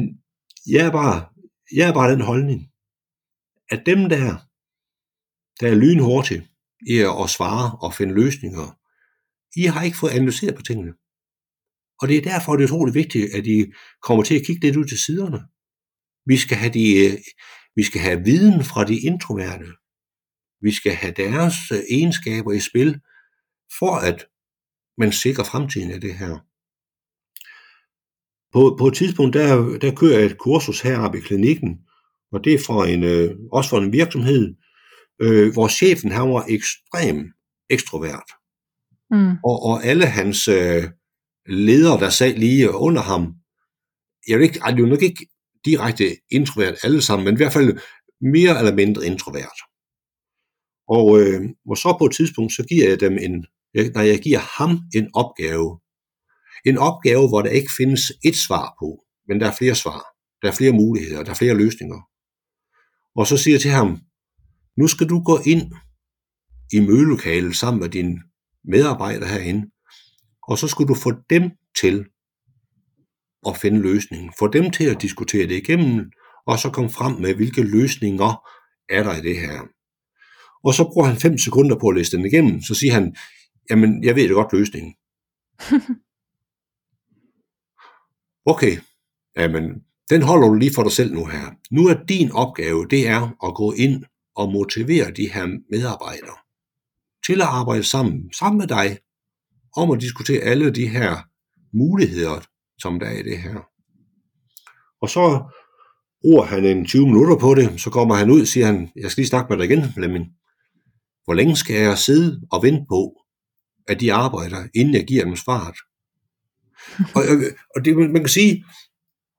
jeg er bare, jeg er bare den holdning, at dem der, der er lynhurtige i at svare og finde løsninger, I har ikke fået analyseret på tingene. Og det er derfor, det er utroligt vigtigt, at I kommer til at kigge lidt ud til siderne. Vi skal have, de, vi skal have viden fra de introverte. Vi skal have deres egenskaber i spil, for at man sikrer fremtiden af det her. På, på et tidspunkt, der, der kører jeg et kursus heroppe i klinikken, Og det er fra en, øh, også fra en virksomhed, øh, hvor chefen han var ekstrem ekstrovert. Mm. Og, og alle hans øh, ledere, der sad lige under ham, jeg vil ikke, det er nok ikke direkte introvert alle sammen, men i hvert fald mere eller mindre introvert. Og, øh, og så på et tidspunkt, så giver jeg dem en, når jeg giver ham en opgave, en opgave, hvor der ikke findes et svar på, men der er flere svar, der er flere muligheder, der er flere løsninger. Og så siger jeg til ham, nu skal du gå ind i mødelokalet sammen med dine medarbejdere herinde, og så skal du få dem til at finde løsningen. Få dem til at diskutere det igennem, og så komme frem med, hvilke løsninger er der i det her. Og så bruger han 5 sekunder på at læse den igennem, så siger han, jamen, jeg ved det godt løsningen. [LAUGHS] Okay, jamen, den holder du lige for dig selv nu her. Nu er din opgave, det er at gå ind og motivere de her medarbejdere til at arbejde sammen, sammen med dig, om at diskutere alle de her muligheder, som der er i det her. Og så bruger han en 20 minutter på det, så kommer han ud og siger han, jeg skal lige snakke med dig igen, Flemming. Hvor længe skal jeg sidde og vente på, at de arbejder, inden jeg giver dem svaret? Og, og det, man kan sige,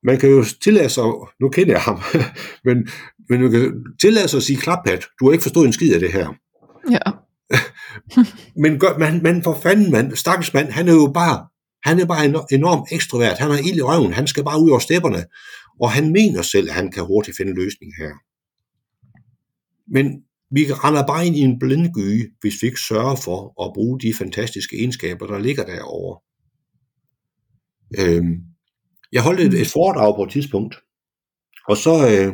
man kan jo tillade sig, nu kender jeg ham, [LAUGHS] men, men man kan tillade sig at sige klaphat, du har ikke forstået en skid af det her. Ja. [LAUGHS] men gør, man, man for fanden, man, stakkels mand, han er jo bare, han er bare enormt ekstrovert, han har ild i røven, han skal bare ud over stepperne, og han mener selv, at han kan hurtigt finde en løsning her. Men vi render bare ind i en blindgyde, hvis vi ikke sørger for at bruge de fantastiske egenskaber, der ligger derovre. Øhm, jeg holdt et, et foredrag på et tidspunkt, og så, øh,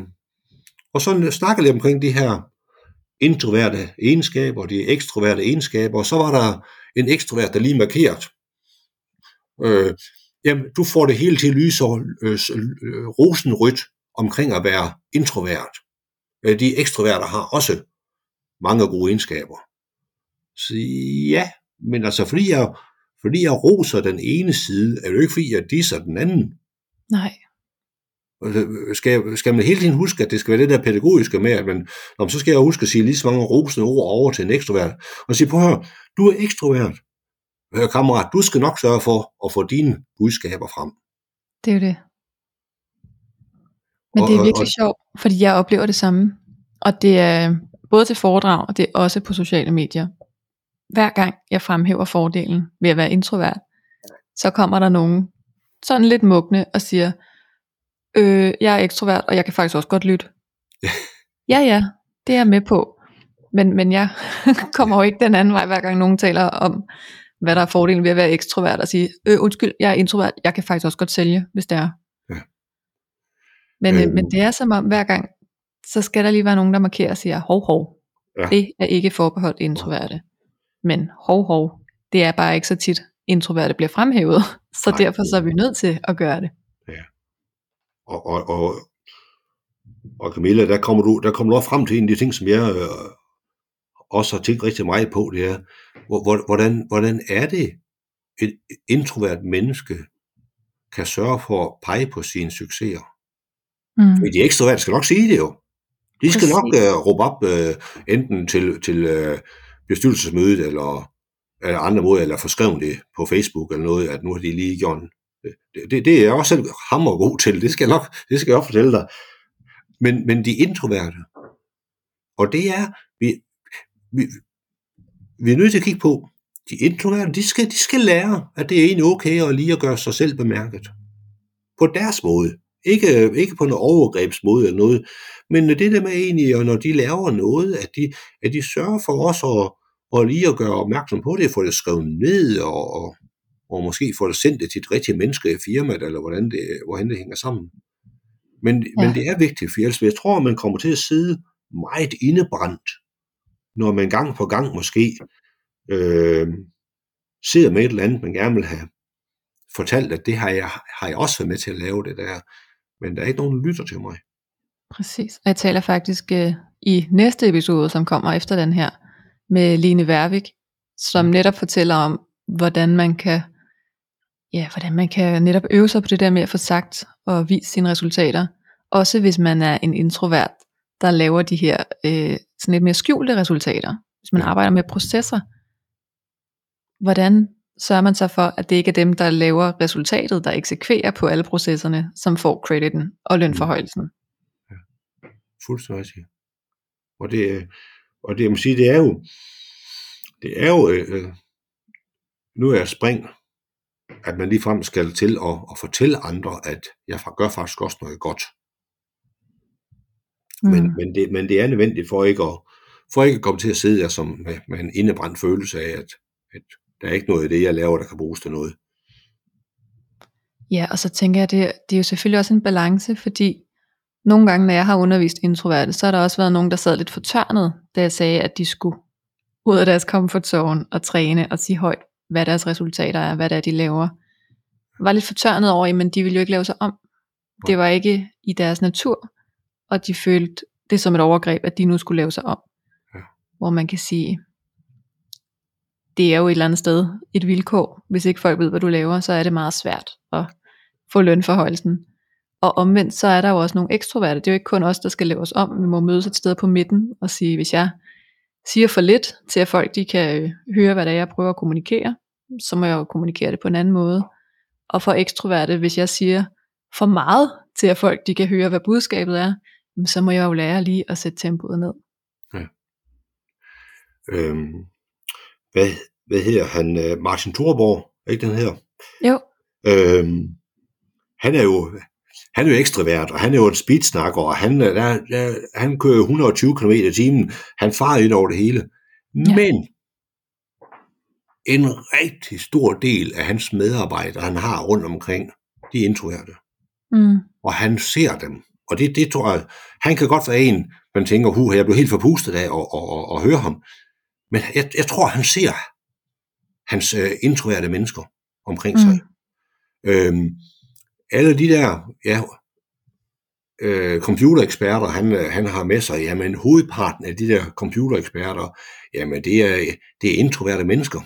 og så snakkede jeg omkring de her introverte egenskaber, de ekstroverte egenskaber, og så var der en ekstrovert, der lige markeret. Øh, jamen, du får det hele til at lyse øh, øh, rosenrødt omkring at være introvert. Øh, de ekstroverte har også mange gode egenskaber. Så ja, men altså fordi jeg, fordi jeg roser den ene side, er det jo ikke fordi jeg disser den anden. Nej. Skal, skal man hele tiden huske, at det skal være det der pædagogiske med, at man, om så skal jeg huske at sige lige så mange rosende ord over til en ekstrovert, og sige, prøv at høre, du er ekstrovert. Hør kammerat, du skal nok sørge for at få dine budskaber frem. Det er jo det. Men og, det er virkelig og, sjovt, fordi jeg oplever det samme. Og det er både til foredrag, og det er også på sociale medier. Hver gang jeg fremhæver fordelen ved at være introvert, så kommer der nogen sådan lidt mugne og siger, øh, jeg er ekstrovert, og jeg kan faktisk også godt lytte. [LAUGHS] ja, ja, det er jeg med på. Men, men jeg [LAUGHS] kommer jo ikke den anden vej, hver gang nogen taler om, hvad der er fordelen ved at være ekstrovert, og sige, øh, undskyld, jeg er introvert, jeg kan faktisk også godt sælge, hvis det er. Ja. Men, øh, men det er som om, hver gang, så skal der lige være nogen, der markerer og siger, hov, hov, ja. det er ikke forbeholdt introverte. Men hov, hov, det er bare ikke så tit, introverte bliver fremhævet, [LAUGHS] så Nej. derfor så er vi nødt til at gøre det. Ja. Og, og, og, og Camilla, der kommer du, der kommer du også frem til en af de ting, som jeg øh, også har tænkt rigtig meget på, det er, hvordan, hvordan er det, et introvert menneske kan sørge for at pege på sine succeser. Mm. Fordi de ekstroverte skal nok sige det jo. De skal Præcis. nok uh, råbe op uh, enten til, til uh, bestyrelsesmødet, eller eller andre måder, eller forskrevet det på Facebook eller noget, at nu har de lige gjort øh, det, det, det er jeg også selv hammer god til, det skal jeg nok, det skal jeg også fortælle dig. Men, men de introverte, og det er, vi, vi, vi er nødt til at kigge på, de introverte, de skal, de skal lære, at det er egentlig okay at lige at gøre sig selv bemærket. På deres måde. Ikke, ikke på en overgrebsmåde eller noget, men det der med egentlig, og når de laver noget, at de, at de sørger for os at, og lige at gøre opmærksom på det, få det skrevet ned, og, og, og måske få det sendt det til et rigtigt menneske i firmaet, eller hvordan det, hvordan det hænger sammen. Men, ja. men det er vigtigt, for ellers jeg tror, at man kommer til at sidde meget indebrændt, når man gang på gang måske øh, sidder med et eller andet, man gerne vil have fortalt, at det har jeg, har jeg også været med til at lave det der, men der er ikke nogen, der lytter til mig. Præcis, og jeg taler faktisk øh, i næste episode, som kommer efter den her, med Line Værvik, som mm. netop fortæller om, hvordan man kan ja, hvordan man kan netop øve sig på det der med at få sagt og vise sine resultater, også hvis man er en introvert, der laver de her øh, sådan lidt mere skjulte resultater, hvis man Ja. arbejder med processer, hvordan sørger man så for, at det ikke er dem, der laver resultatet, der eksekverer på alle processerne, som får crediten og lønforhøjelsen? Fuldstændig rigtigt. Og det, og det, jeg må sige, det er jo, det er jo, øh, nu er jeg spring, at man ligefrem skal til at, at fortælle andre, at jeg gør faktisk også noget godt. Mm. Men, men, det, men det er nødvendigt for ikke at, for ikke at komme til at sidde der som med, med en indebrændt følelse af, at, at der er ikke noget i det, jeg laver, der kan bruges til noget. Ja, og så tænker jeg, det, det er jo selvfølgelig også en balance, fordi nogle gange, når jeg har undervist introverte, så har der også været nogen, der sad lidt fortørnet, da jeg sagde, at de skulle ud af deres comfort zone og træne og sige højt, hvad deres resultater er, hvad det er, de laver. Jeg var lidt fortørnet over, men de ville jo ikke lave sig om. Det var ikke i deres natur, og de følte det som et overgreb, at de nu skulle lave sig om. Ja. Hvor man kan sige, det er jo et eller andet sted et vilkår. Hvis ikke folk ved, hvad du laver, så er det meget svært at få lønforhøjelsen. Og omvendt, så er der jo også nogle ekstroverte. Det er jo ikke kun os, der skal lave os om. Vi må mødes et sted på midten og sige, hvis jeg siger for lidt til, at folk de kan øh, høre, hvad det er, jeg prøver at kommunikere, så må jeg jo kommunikere det på en anden måde. Og for ekstroverte, hvis jeg siger for meget til, at folk de kan høre, hvad budskabet er, så må jeg jo lære lige at sætte tempoet ned. Øhm, hvad, hvad hedder han? Øh, Martin Thorborg, ikke den her? Jo, Øhm, han er jo han er jo ekstravert, og han er jo en speedsnakker, og han, er- der, der, han kører jo 120 km i timen. Han farer ind over det hele. Ja. Men en rigtig stor del af hans medarbejdere, han har rundt omkring, de er introverte. mm, Og han ser dem. Og det, det tror jeg, han kan godt være en, man tænker, hu, jeg blev helt forpustet af at, at, at, at høre ham. Men jeg, jeg tror, han ser hans øh, introverte mennesker omkring sig. mm, Øhm, alle de der ja, øh, computereksperter, han, øh, han har med sig, jamen hovedparten af de der computereksperter, jamen det er, det er introverte mennesker.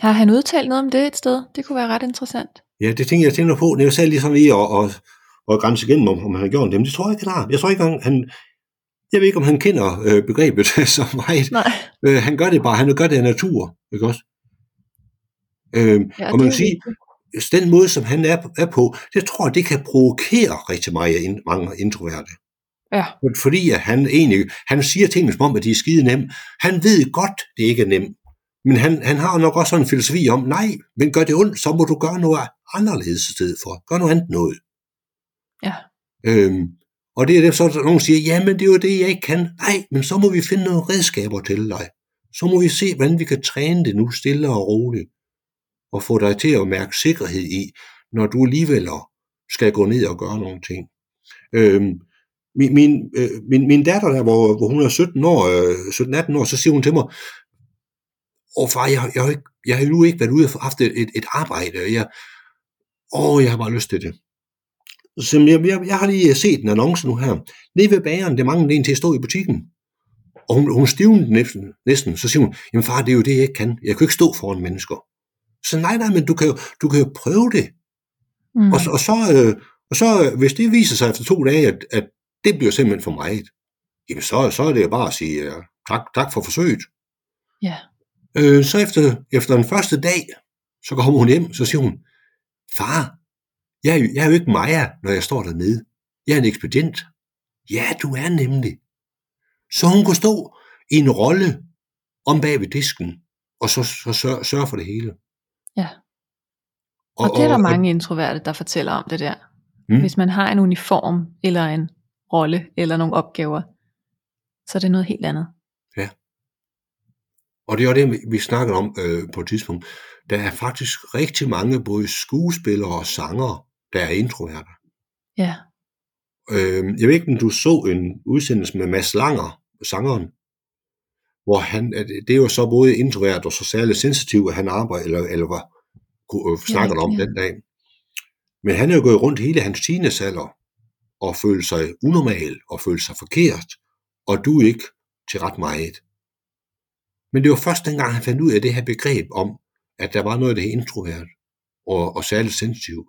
har han udtalt noget om det et sted? Det kunne være ret interessant. Ja, det tænker jeg tænker på. Det er jo selv ligesom lige at, at, at grænse igennem, om, om han har gjort det. Men det tror jeg ikke, han har. Jeg tror ikke, han, han jeg ved ikke, om han kender øh, begrebet [LAUGHS] så meget. Nej. Øh, han gør det bare, han gør det af natur, ikke også? Øhm, Ja, og man kan sige, den måde, som han er, er på, det tror jeg, det kan provokere rigtig meget mange introverte. Ja. Fordi at han egentlig, han siger tingene som om, at de er skide nem. Han ved godt, det ikke er nemt. Men han, han har nok også sådan en filosofi om, nej, men gør det ondt, så må du gøre noget anderledes i stedet for. Gør noget andet noget. Ja. Øhm, og det er det, så der nogen siger, jamen det er jo det, jeg ikke kan. Nej, men så må vi finde nogle redskaber til dig. Så må vi se, hvordan vi kan træne det nu stille og roligt. Og få dig til at mærke sikkerhed i, når du alligevel skal gå ned og gøre nogle ting. Øhm, min, min, øh, min, min datter, der, hvor, hvor hun er 17 år, øh, 17-18 år, så siger hun til mig, åh far, jeg, jeg, jeg har nu ikke været ude og haft et, et, arbejde, og jeg, åh, jeg har bare lyst til det. Så jeg, jeg, jeg har lige set en annonce nu her. Nede ved bageren, det mangler en til at stå i butikken. Og hun, hun stivnede næsten, næsten. Så siger hun, jamen far, det er jo det, jeg ikke kan. Jeg kan ikke stå foran mennesker. Så nej, nej, men du kan jo, du kan jo prøve det. Mm. Og, så- og, så, øh, og så, øh, hvis det viser sig efter to dage, at, at det bliver simpelthen for meget, jamen så, så er det jo bare at sige øh, tak, tak for forsøget. Ja. Øh, så efter, efter den første dag, så kommer hun hjem, så siger hun, far, jeg er, jo, jeg er jo ikke Maja, når jeg står dernede. Jeg er en ekspedient. Ja, du er nemlig. Så hun kunne stå i en rolle om bag ved disken, og så, så sørge, sørge for det hele. Ja. Og, og det er der mange introverte, der fortæller om det der. Mm. Hvis man har en uniform, eller en rolle, eller nogle opgaver, så er det noget helt andet. Og det er det, vi snakkede om øh, på et tidspunkt. Der er faktisk rigtig mange både skuespillere og sangere, der er introverte. Ja. Øh, jeg ved ikke, om du så en udsendelse med Mads Langer, sangeren, hvor han, det er jo så både introvert og så særligt sensitiv, at han arbejder, eller, eller kunne- øh, snakker om rigtigt, ja. den dag. Men han er jo gået rundt hele hans teenagealder og følt sig unormal og følt sig forkert, og du ikke til ret meget. Men det var først dengang, han fandt ud af det her begreb om, at der var noget, der hed introvert og, og særligt sensitiv.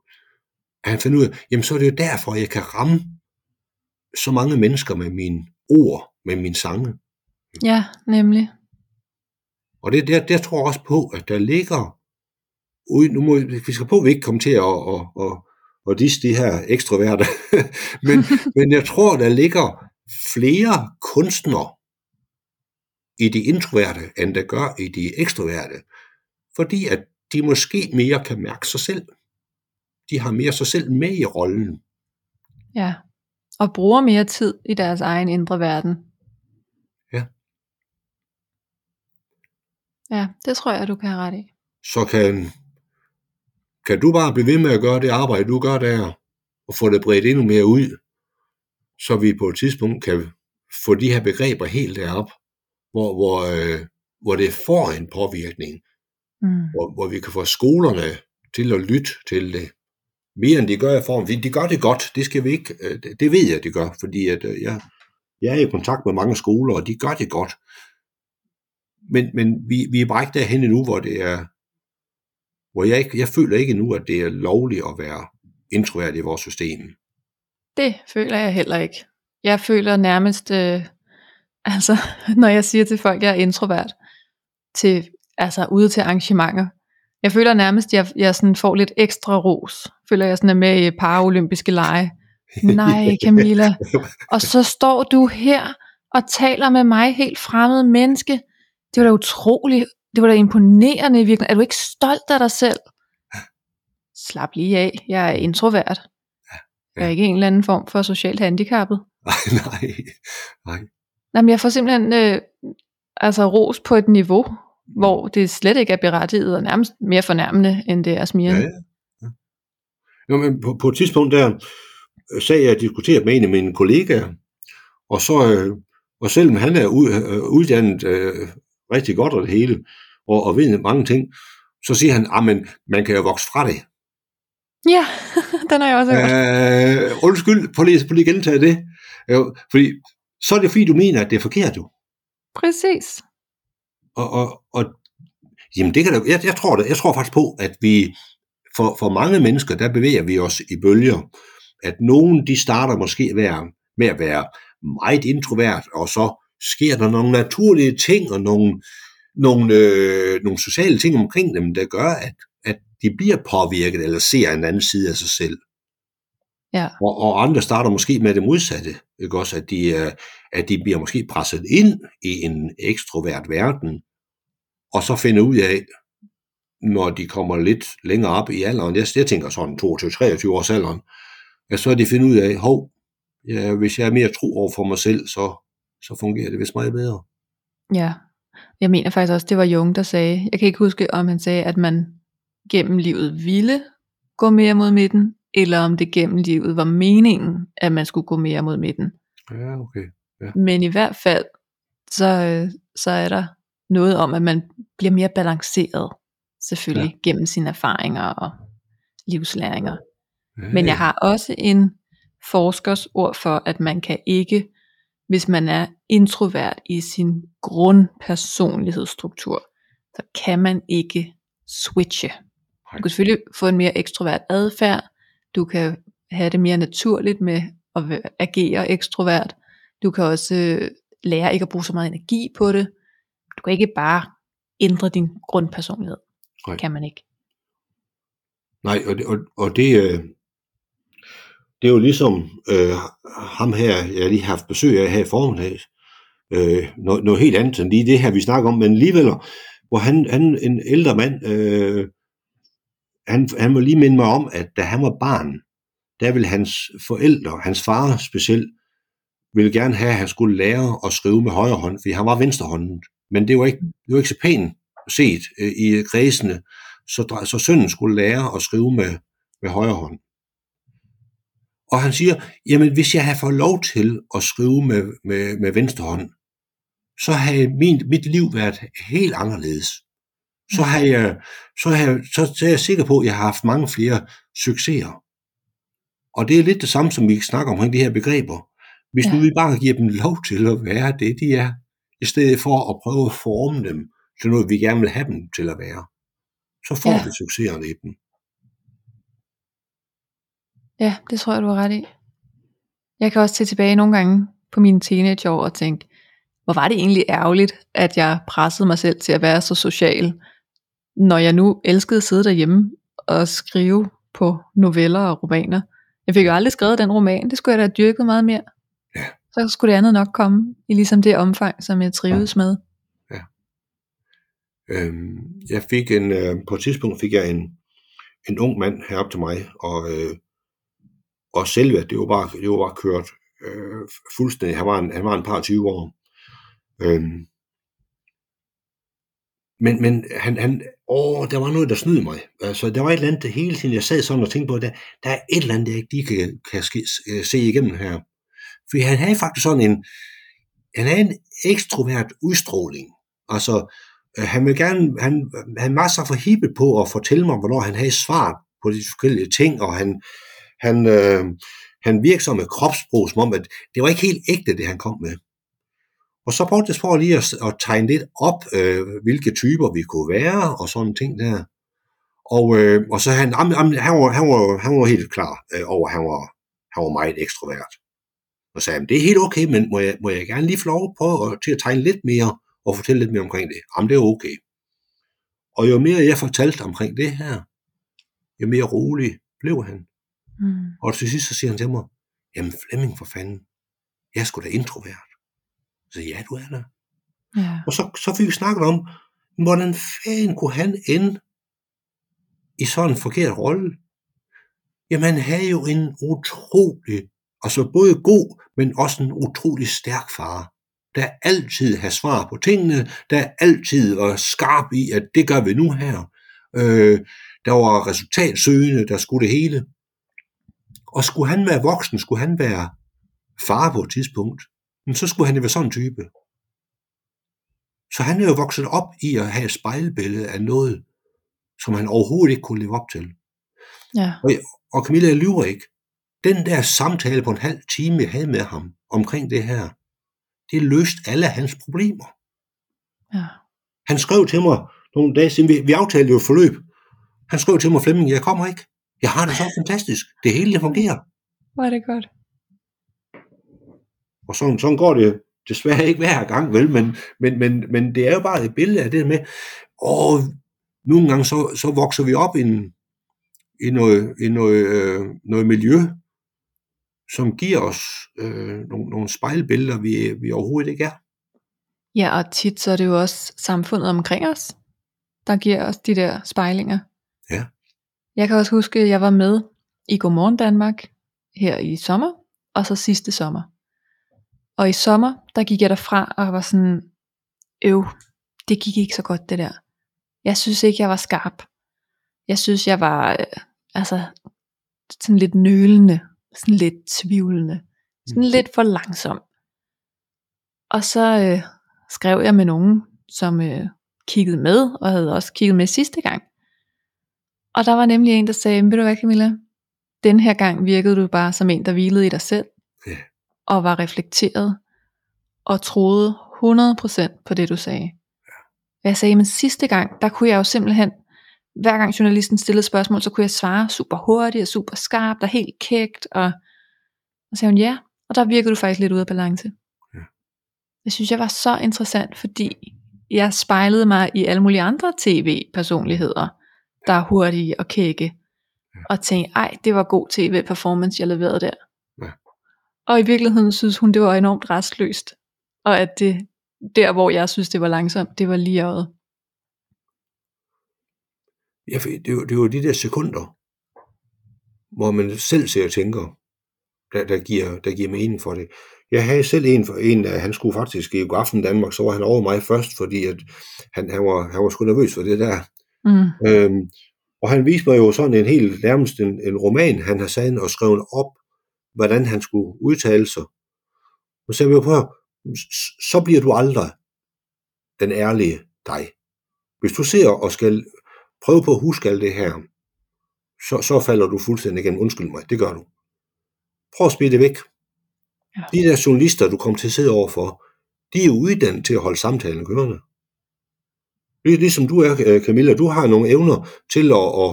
At han fandt ud af, jamen så er det jo derfor, jeg kan ramme så mange mennesker med mine ord, med mine sange. Ja, nemlig. Og det, der, der tror jeg også på, at der ligger, ude, nu må vi skal på, at vi ikke kommer til at, at, at, at disse de her ekstroverte, [LAUGHS] men, [LAUGHS] men jeg tror, der ligger flere kunstnere i de introverte, end der gør i de ekstroverte. Fordi at de måske mere kan mærke sig selv. De har mere sig selv med i rollen. Ja, og bruger mere tid i deres egen indre verden. Ja. Ja, det tror jeg, du kan have ret i. Så kan, kan du bare blive ved med at gøre det arbejde, du gør der, og få det bredt endnu mere ud, så vi på et tidspunkt kan få de her begreber helt derop, hvor, hvor, øh, hvor det får en påvirkning, mm. hvor, hvor vi kan få skolerne til at lytte til det, mere end de gør i form. De gør det godt, det skal vi ikke, øh, det ved jeg, de gør, fordi at, øh, jeg, jeg er i kontakt med mange skoler, og de gør det godt. Men, men vi, vi er bare ikke derhen nu, hvor det er, hvor jeg, ikke, jeg føler ikke nu, at det er lovligt at være introvert i vores system. Det føler jeg heller ikke. Jeg føler nærmest, øh, [LAUGHS] altså når jeg siger til folk, at jeg er introvert, til, altså ude til arrangementer, jeg føler nærmest, at jeg, jeg sådan får lidt ekstra ros. Føler jeg sådan er med i paralympiske lege. Nej, [LAUGHS] Camilla. Og så står du her og taler med mig, helt fremmed menneske. Det var da utroligt. Det var da imponerende i virkeligheden. Er du ikke stolt af dig selv? Slap lige af. Jeg er introvert. Jeg er ikke en eller anden form for socialt handicappet. Nej, [LAUGHS] nej, nej. Jamen, jeg får simpelthen øh, altså ros på et niveau, hvor det slet ikke er berettiget og nærmest mere fornærmende, end det er smirende. Ja, ja. Jo, men på, på et tidspunkt der øh, sagde jeg, at jeg diskuterede med en af mine kollegaer, og så, øh, og selvom han er ud, øh, uddannet øh, rigtig godt og det hele, og, og ved mange ting, så siger han, at man kan jo vokse fra det. Ja, [LAUGHS] den har jeg også hørt. Øh, undskyld, prøv lige, prøv lige gentage det. Jo, fordi så er det fordi, du mener, at det er forkert jo. Præcis. Og, og, og jamen det kan da, jeg, jeg, tror det, jeg tror faktisk på, at vi, for, for mange mennesker, der bevæger vi os i bølger. At nogen, de starter måske være, med at være meget introvert, og så sker der nogle naturlige ting, og nogle, nogle, øh, nogle sociale ting omkring dem, der gør, at, at de bliver påvirket, eller ser en anden side af sig selv. Ja. Og, og andre starter måske med det modsatte, ikke også? At de, øh, at de bliver måske presset ind i en ekstrovert verden, og så finder ud af, når de kommer lidt længere op i alderen, jeg, jeg tænker sådan 22-23 års alderen, at så er de finder ud af, hov, ja, hvis jeg er mere tro over for mig selv, så, så fungerer det vist meget bedre. Ja, jeg mener faktisk også, det var Jung, der sagde, jeg kan ikke huske, om han sagde, at man gennem livet ville gå mere mod midten, eller om det gennem livet var meningen, at man skulle gå mere mod midten. Ja, okay. Ja. Men i hvert fald, så, øh, så er der noget om, at man bliver mere balanceret, selvfølgelig, ja. gennem sine erfaringer og livslæringer. Ja. Men jeg har også en forskers ord for, at man kan ikke, hvis man er introvert i sin grundpersonlighedsstruktur, så kan man ikke switche. Du kan selvfølgelig få en mere ekstrovert adfærd, du kan have det mere naturligt med at agere ekstrovert. Du kan også øh, lære ikke at bruge så meget energi på det. Du kan ikke bare ændre din grundpersonlighed. Nej. Kan man ikke. Nej, og det, og, og det, øh, det er jo ligesom øh, ham her, jeg lige har haft besøg af her i formiddag, øh, noget, noget helt andet end lige det her, vi snakker om, men alligevel, hvor han, han en ældre mand, øh, han, han må lige minde mig om, at da han var barn, der ville hans forældre, hans far specielt, ville gerne have, at han skulle lære at skrive med højre hånd, fordi han var venstrehåndet. Men det var ikke, det var ikke så pænt set øh, i kredsene, så, så sønnen skulle lære at skrive med, med højre hånd. Og han siger, jamen hvis jeg har fået lov til at skrive med, med, med venstre hånd, så har min, mit liv været helt anderledes så, har jeg, så, har jeg, så, så er jeg sikker på, at jeg har haft mange flere succeser. Og det er lidt det samme, som vi snakker omkring de her begreber. Hvis ja. nu vi bare giver dem lov til at være det, de er, i stedet for at prøve at forme dem til noget, vi gerne vil have dem til at være, så får ja. vi succeserne i dem. Ja, det tror jeg, du har ret i. Jeg kan også se tilbage nogle gange på mine teenageår og tænke, hvor var det egentlig ærgerligt, at jeg pressede mig selv til at være så social, når jeg nu elskede at sidde derhjemme og skrive på noveller og romaner. Jeg fik jo aldrig skrevet den roman, det skulle jeg da have dyrket meget mere. Ja. Så skulle det andet nok komme i ligesom det omfang, som jeg trives med. Øhm, jeg fik en, øh, på et tidspunkt fik jeg en, en ung mand herop til mig, og, øh, og selve, det var bare, det var bare kørt øh, fuldstændig. Han var, en, han var en par 20 år. Øhm, men, men han, han, åh, der var noget, der snød mig. Altså, der var et eller andet hele tiden, jeg sad sådan og tænkte på, der, der er et eller andet, jeg ikke lige kan, kan ske, øh, se igennem her. For han havde faktisk sådan en, han havde en ekstrovert udstråling. Altså, øh, han vil gerne, han, han var så forhippet på at fortælle mig, hvornår han havde svar på de forskellige ting, og han, han, øh, han virkede som med kropsbrug, som om, at det var ikke helt ægte, det han kom med. Og så brugte jeg for lige at, at tegne lidt op, øh, hvilke typer vi kunne være, og sådan ting der. Og, øh, og så han, han, han, var, han, var, han var helt klar øh, over, at han var, han var meget ekstrovert. Og sagde, det er helt okay, men må jeg, må jeg gerne lige få lov på at, til at tegne lidt mere, og fortælle lidt mere omkring det? Jamen, det er okay. Og jo mere jeg fortalte omkring det her, jo mere rolig blev han. Mm. Og til sidst så siger han til mig, jamen Flemming for fanden, jeg sgu da introvert. Så ja, du er der. Ja. Og så, så fik vi snakket om, hvordan fanden kunne han ende i sådan en forkert rolle? Jamen han havde jo en utrolig, altså både god, men også en utrolig stærk far, der altid har svar på tingene, der altid var skarp i, at det gør vi nu her. Øh, der var resultatsøgende, der skulle det hele. Og skulle han være voksen, skulle han være far på et tidspunkt, men så skulle han jo være sådan en type. Så han er jo vokset op i at have et spejlbillede af noget, som han overhovedet ikke kunne leve op til. Ja. Og, og Camilla, lyver ikke. Den der samtale på en halv time, jeg havde med ham omkring det her, det løste alle hans problemer. Ja. Han skrev til mig nogle dage siden, vi, vi aftalte jo et forløb. Han skrev til mig, Flemming, jeg kommer ikke. Jeg har det så fantastisk. Det hele det fungerer. Hvor er det godt. Og sådan, sådan går det desværre ikke hver gang, vel? Men, men, men, men det er jo bare et billede af det med, og nogle gange så, så vokser vi op i, en, i, noget, i noget, øh, noget miljø, som giver os øh, nogle, nogle spejlbilleder, vi, vi overhovedet ikke er. Ja, og tit så er det jo også samfundet omkring os, der giver os de der spejlinger. Jeg kan også huske, at jeg var med i Godmorgen Danmark her i sommer, og så sidste sommer. Og i sommer, der gik jeg derfra og var sådan, øv, det gik ikke så godt det der. Jeg synes ikke, jeg var skarp. Jeg synes, jeg var øh, altså sådan lidt nølende, sådan lidt tvivlende, sådan Mhm. lidt for langsom. Og så øh, skrev jeg med nogen, som øh, kiggede med, og havde også kigget med sidste gang. Og der var nemlig en, der sagde, "Men ved du hvad Camilla, den her gang virkede du bare som en, der hvilede i dig selv, Ja. og var reflekteret, og troede 100% på det, du sagde. Og jeg sagde, men sidste gang, der kunne jeg jo simpelthen, hver gang journalisten stillede spørgsmål, så kunne jeg svare super hurtigt og super skarpt og helt kægt, og, og så sagde hun, ja, og der virkede du faktisk lidt ude af balance. Ja. Det synes jeg var så interessant, fordi jeg spejlede mig i alle mulige andre tv-personligheder, der er hurtige og kække, og tænkte, ej, det var god tv-performance, jeg leverede der. Ja. Og i virkeligheden synes hun, det var enormt restløst, og at det, der hvor jeg synes, det var langsomt, det var lige øjet. Ja, for det, det jo de der sekunder, hvor man selv ser og tænker, der, der, giver, der giver mening for det. Jeg havde selv en, for en af, han skulle faktisk i aften Danmark, så var han over mig først, fordi at han, han, var, han var sgu nervøs for det der. Mm. Øhm, og han viste mig jo sådan en helt nærmest en, en roman, han har sat og skrevet op, hvordan han skulle udtale sig. Og så jeg på, så bliver du aldrig den ærlige dig. Hvis du ser og skal prøve på at huske alt det her, så, så falder du fuldstændig igennem. Undskyld mig, det gør du. Prøv at smide det væk. Ja. De der journalister, du kommer til at sidde overfor, de er uddannet til at holde samtalen kørende. Lig- Ligesom du er, øh, Camilla, du har nogle evner til at, at,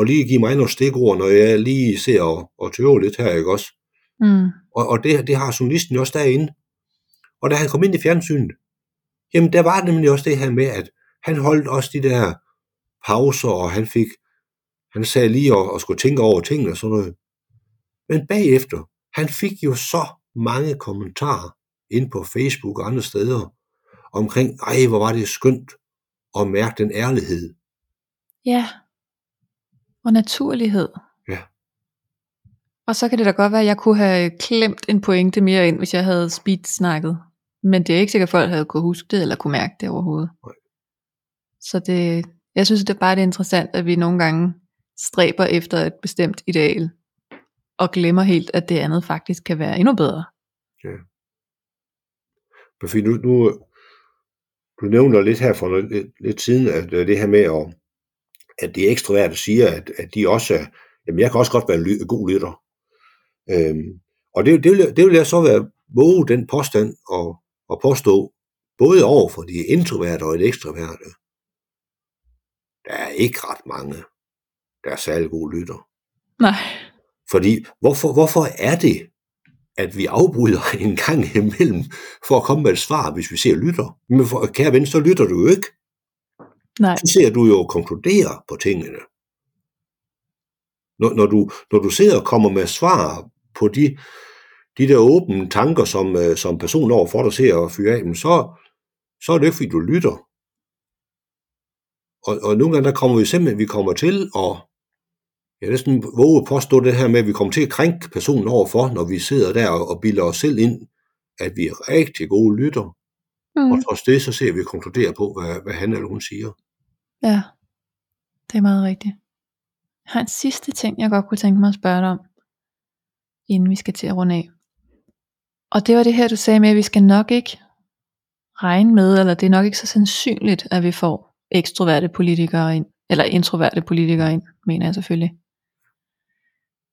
at lige give mig nogle stikord, når jeg lige ser og, og tøver lidt her, ikke også? Mm. Og, og det, det har journalisten jo også derinde. Og da han kom ind i fjernsynet, jamen der var nemlig også det her med, at han holdt også de der pauser, og han fik, han sagde lige at, at skulle tænke over tingene og sådan noget. Men bagefter, han fik jo så mange kommentarer ind på Facebook og andre steder, omkring, ej, hvor var det skønt at mærke den ærlighed. Ja. Og naturlighed. Ja. Og så kan det da godt være, at jeg kunne have klemt en pointe mere ind, hvis jeg havde speed snakket. Men det er ikke sikkert, at folk havde kunne huske det, eller kunne mærke det overhovedet. Nej. Så det, jeg synes det er bare det er interessant, at vi nogle gange stræber efter et bestemt ideal, og glemmer helt, at det andet faktisk kan være endnu bedre. Fordi nu, nu, du nævner lidt her for lidt, lidt siden, at øh, det her med, at, at de ekstroverte siger, at, at de også er, jamen jeg kan også godt være en ly- god lytter. Øhm, og det, det, vil, det vil jeg så være våge den påstand og, og påstå, både over for de introverte og de ekstroverte. Der er ikke ret mange, der er særlig gode lytter. Nej. Fordi hvorfor, hvorfor er det, at vi afbryder [LAUGHS] en gang imellem for at komme med et svar, hvis vi ser lytter? Men for, kære ven, så lytter du jo ikke. Nej. Så ser du jo konkludere på tingene. Når, når, du, når du sidder og kommer med svar på de, de der åbne tanker, som, øh, som personen overfor dig ser og fyrer af, men så, så er det ikke, fordi du lytter. Og, og nogle gange, der kommer vi simpelthen, vi kommer til at, jeg er næsten våge at påstå det her med, at vi kommer til at krænke personen overfor, når vi sidder der og, og bilder os selv ind, at vi er rigtig gode lytter. Mm. Og trods det, så ser vi konkludere på, hvad, hvad han eller hun siger. Ja, det er meget rigtigt. Jeg har en sidste ting, jeg godt kunne tænke mig at spørge dig om, inden vi skal til at runde af. Og det var det her, du sagde med, at vi skal nok ikke regne med, eller det er nok ikke så sandsynligt, at vi får ekstroverte politikere ind, eller introverte politikere ind, mener jeg selvfølgelig.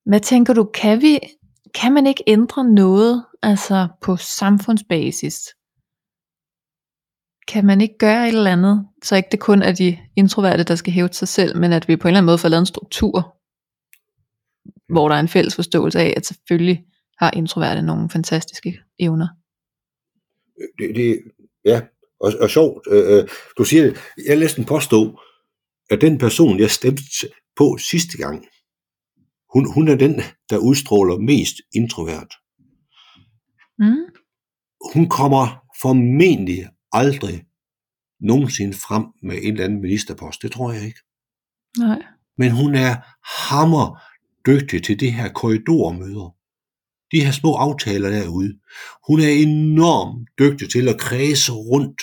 Hvad tænker du, kan vi, kan man ikke ændre noget, altså på samfundsbasis? Kan man ikke gøre et eller andet, så ikke det kun er de introverte, der skal hæve sig selv, men at vi på en eller anden måde får lavet en struktur, hvor der er en fælles forståelse af, at selvfølgelig har introverte nogle fantastiske evner. Det, det, ja, og, og sjovt. Øh, øh du siger det. Jeg læste en påstå, at den person, jeg stemte på sidste gang, hun, hun er den, der udstråler mest introvert. Mm? Hun kommer formentlig aldrig nogensinde frem med en eller anden ministerpost. Det tror jeg ikke. Nej. Men hun er hammer dygtig til det her korridormøder. De her små aftaler derude. Hun er enormt dygtig til at kredse rundt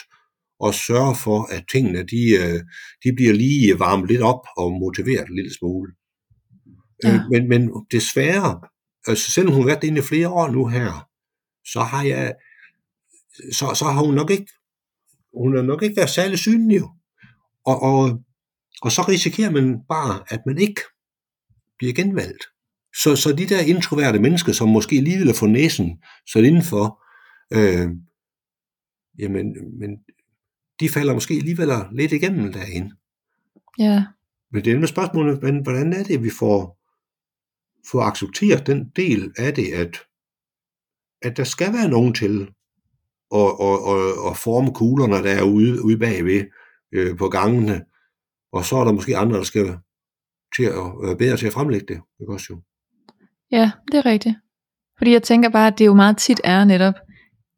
og sørge for, at tingene de, øh, de bliver lige varmet lidt op og motiveret en lille smule. Ja. Øh, Men, men desværre, altså selvom hun har været inde i flere år nu her, så har jeg, så, så har hun nok ikke, hun har nok ikke været særlig synlig. Og, og, og så risikerer man bare, at man ikke bliver genvalgt. Så, så de der introverte mennesker, som måske lige vil få næsen sat indenfor, øh, jamen, men de falder måske alligevel lidt igennem derinde. Ja. Men det er med spørgsmålet, men hvordan er det, at vi får, få accepteret den del af det, at, at der skal være nogen til at, at, at, at forme kuglerne, der er ude, ude bagved øh, på gangene, og så er der måske andre, der skal til at være bedre til at fremlægge det. Ikke også jo? Ja, det er rigtigt. Fordi jeg tænker bare, at det jo meget tit er netop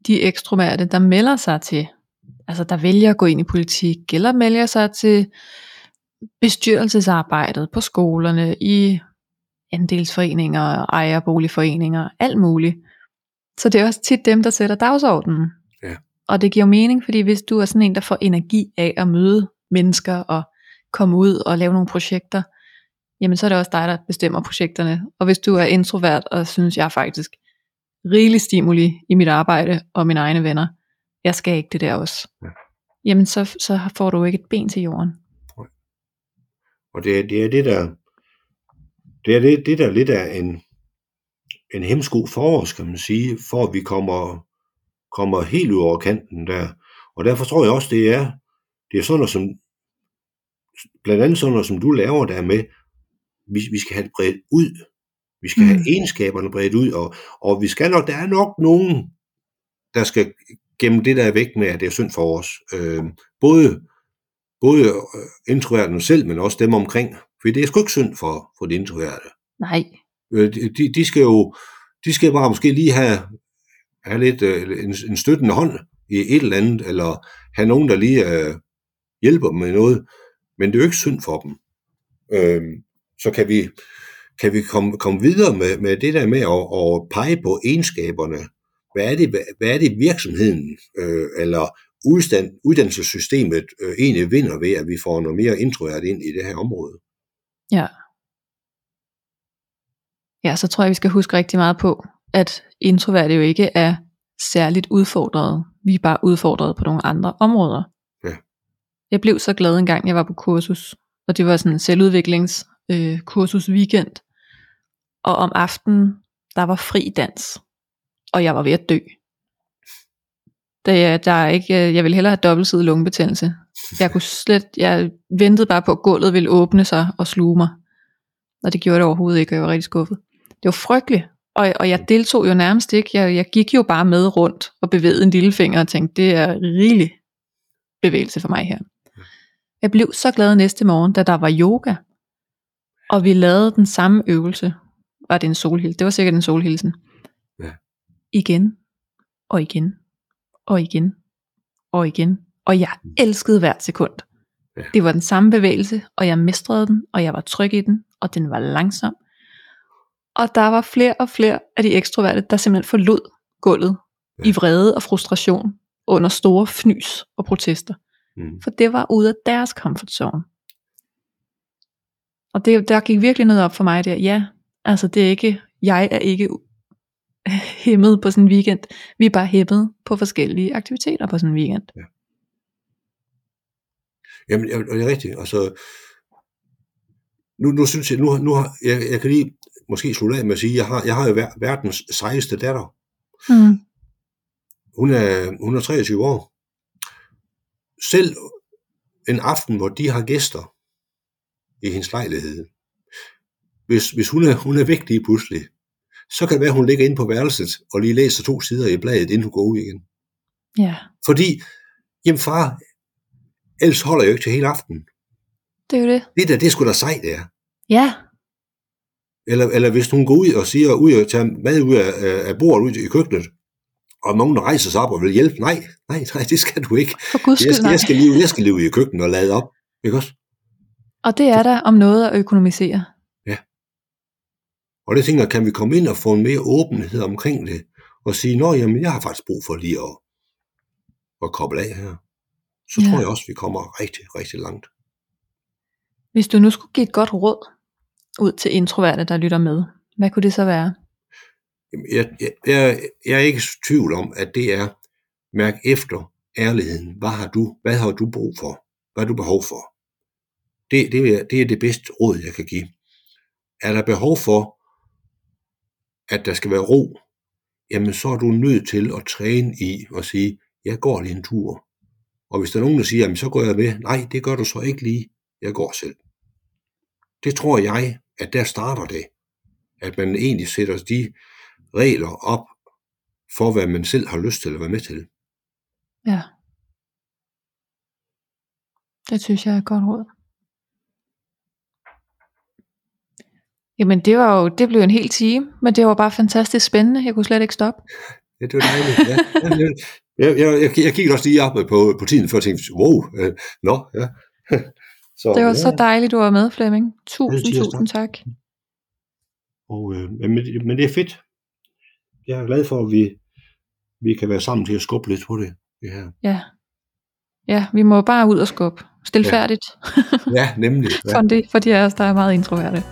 de ekstroverte, der melder sig til, altså der vælger at gå ind i politik, eller melder sig til bestyrelsesarbejdet på skolerne, i andelsforeninger, ejerboligforeninger, alt muligt. Så det er også tit dem, der sætter dagsordenen. Ja. Og det giver mening, fordi hvis du er sådan en, der får energi af at møde mennesker og komme ud og lave nogle projekter, jamen så er det også dig, der bestemmer projekterne. Og hvis du er introvert og synes, jeg er faktisk rigelig stimuli i mit arbejde og mine egne venner, jeg skal ikke det der også. Ja. Jamen så, så får du ikke et ben til jorden. Og det, det er det, der det er det, det der lidt er en, en hemsko for os, kan man sige, for at vi kommer, kommer helt ud over kanten der. Og derfor tror jeg også, det er, det er sådan noget, som, blandt andet sådan noget, som du laver der med, vi, vi skal have det bredt ud. Vi skal mm. have egenskaberne bredt ud, og, og vi skal nok, der er nok nogen, der skal gemme det der væk med, at det er synd for os. Øh, både både øh, introverterne selv, men også dem omkring. For det er sgu ikke synd for, for de introverte. Nej. Øh, de- de, skal jo de skal bare måske lige have, have lidt øh, en, en støttende hånd i et eller andet, eller have nogen, der lige øh, hjælper dem med noget. Men det er jo ikke synd for dem. Øh, så kan vi, kan vi komme, komme videre med, med det der med at, at pege på egenskaberne. Hvad er det, hvad, hvad er det virksomheden øh, eller udstand, uddannelsessystemet øh, egentlig vinder ved, at vi får noget mere introvert ind i det her område? Ja. Ja, så tror jeg, vi skal huske rigtig meget på, at introverte jo ikke er særligt udfordrede. Vi er bare udfordret på nogle andre områder. Ja. Jeg blev så glad en gang, jeg var på kursus, og det var sådan en selvudviklings øh, weekend. Og om aftenen, der var fri dans, og jeg var ved at dø. Det, der er ikke, øh, jeg ville hellere have dobbeltsidig lungebetændelse. Jeg kunne slet, jeg ventede bare på, at gulvet ville åbne sig og sluge mig. Og det gjorde det overhovedet ikke, og jeg var rigtig skuffet. Det var frygteligt. Og, og jeg deltog jo nærmest ikke. Jeg, jeg gik jo bare med rundt og bevægede en lille finger og tænkte, det er rigelig bevægelse for mig her. Jeg blev så glad næste morgen, da der var yoga. Og vi lavede den samme øvelse. Var det en solhilsen? Det var sikkert en solhilsen. Ja. Igen. Og igen. Og igen. Og igen. Og jeg elskede hvert sekund. Ja. Det var den samme bevægelse, og jeg mestrede den, og jeg var tryg i den, og den var langsom. Og der var flere og flere af de ekstroverte, der simpelthen forlod gulvet Ja. ja. i vrede og frustration under store fnys og protester. Mm. For det var ude af deres comfort zone. Og det, der gik virkelig noget op for mig der. Ja, altså det er ikke, jeg er ikke [LAUGHS] hæmmet på sådan en weekend. Vi er bare hæmmet på forskellige aktiviteter på sådan en weekend. Jamen, og det er rigtigt. Altså, nu, nu synes jeg, nu, nu har, jeg, jeg kan lige måske slutte af med at sige, jeg har, jeg har jo ver- verdens sejeste datter. Mm. Hun er, hun er 23 år. Selv en aften, hvor de har gæster i hendes lejlighed, hvis, hvis hun, er, hun er lige pludselig, så kan det være, at hun ligger inde på værelset og lige læser to sider i bladet, inden hun går ud igen. Ja, Fordi, jamen far, ellers holder jeg jo ikke til hele aftenen. det er jo det. Det der, det er sgu da sejt, det er. Ja, Eller, eller hvis hun går ud og siger, ud og tager mad ud af, af- bordet ud i køkkenet, og nogen rejser sig op og vil hjælpe, nej, nej, nej, det skal du ikke. for guds Jeg skyld skal, nej. jeg skal, lige, jeg skal ud i køkkenet og lade op. Ikke også? Og det er der om noget at økonomisere. Og det tænker jeg, kan vi komme ind og få en mere åbenhed omkring det, og sige, nå jamen, jeg har faktisk brug for lige at, at koble af her. Så Ja. tror jeg også, vi kommer rigtig, rigtig langt. Hvis du nu skulle give et godt råd ud til introverte, der lytter med, hvad kunne det så være? Jamen, Jeg, jeg, jeg, jeg er ikke i tvivl om, at det er mærk efter ærligheden. Hvad har du, hvad har du brug for? Hvad har du behov for? Det, det, er, det er det bedste råd, jeg kan give. Er der behov for, at der skal være ro, jamen så er du nødt til at træne i at sige, jeg går lige en tur. Og hvis der er nogen, der siger, jamen så går jeg med, nej, det gør du så ikke lige, jeg går selv. Det tror jeg, at der starter det. At man egentlig sætter de regler op for, hvad man selv har lyst til at være med til. Ja. Det synes jeg er et godt råd. Jamen det var jo, det blev en hel time, men det var bare fantastisk spændende. Jeg kunne slet ikke stoppe. Ja, det var dejligt. Ja. Ja, jeg, jeg, jeg, jeg, kiggede også lige op på, på tiden, før jeg tænkte, wow, øh, nå, ja. [LAUGHS] Så, Det var ja. så dejligt, du var med, Flemming. Tusind, Altid tusind tak. Og, øh, men, men det er fedt. Jeg er glad for, at vi, vi kan være sammen til at skubbe lidt på det. det her. Ja. Ja, vi må bare ud og skubbe. Stilfærdigt. Ja, nemlig. [LAUGHS] Ja. For, de, for de af os, der er meget introverte.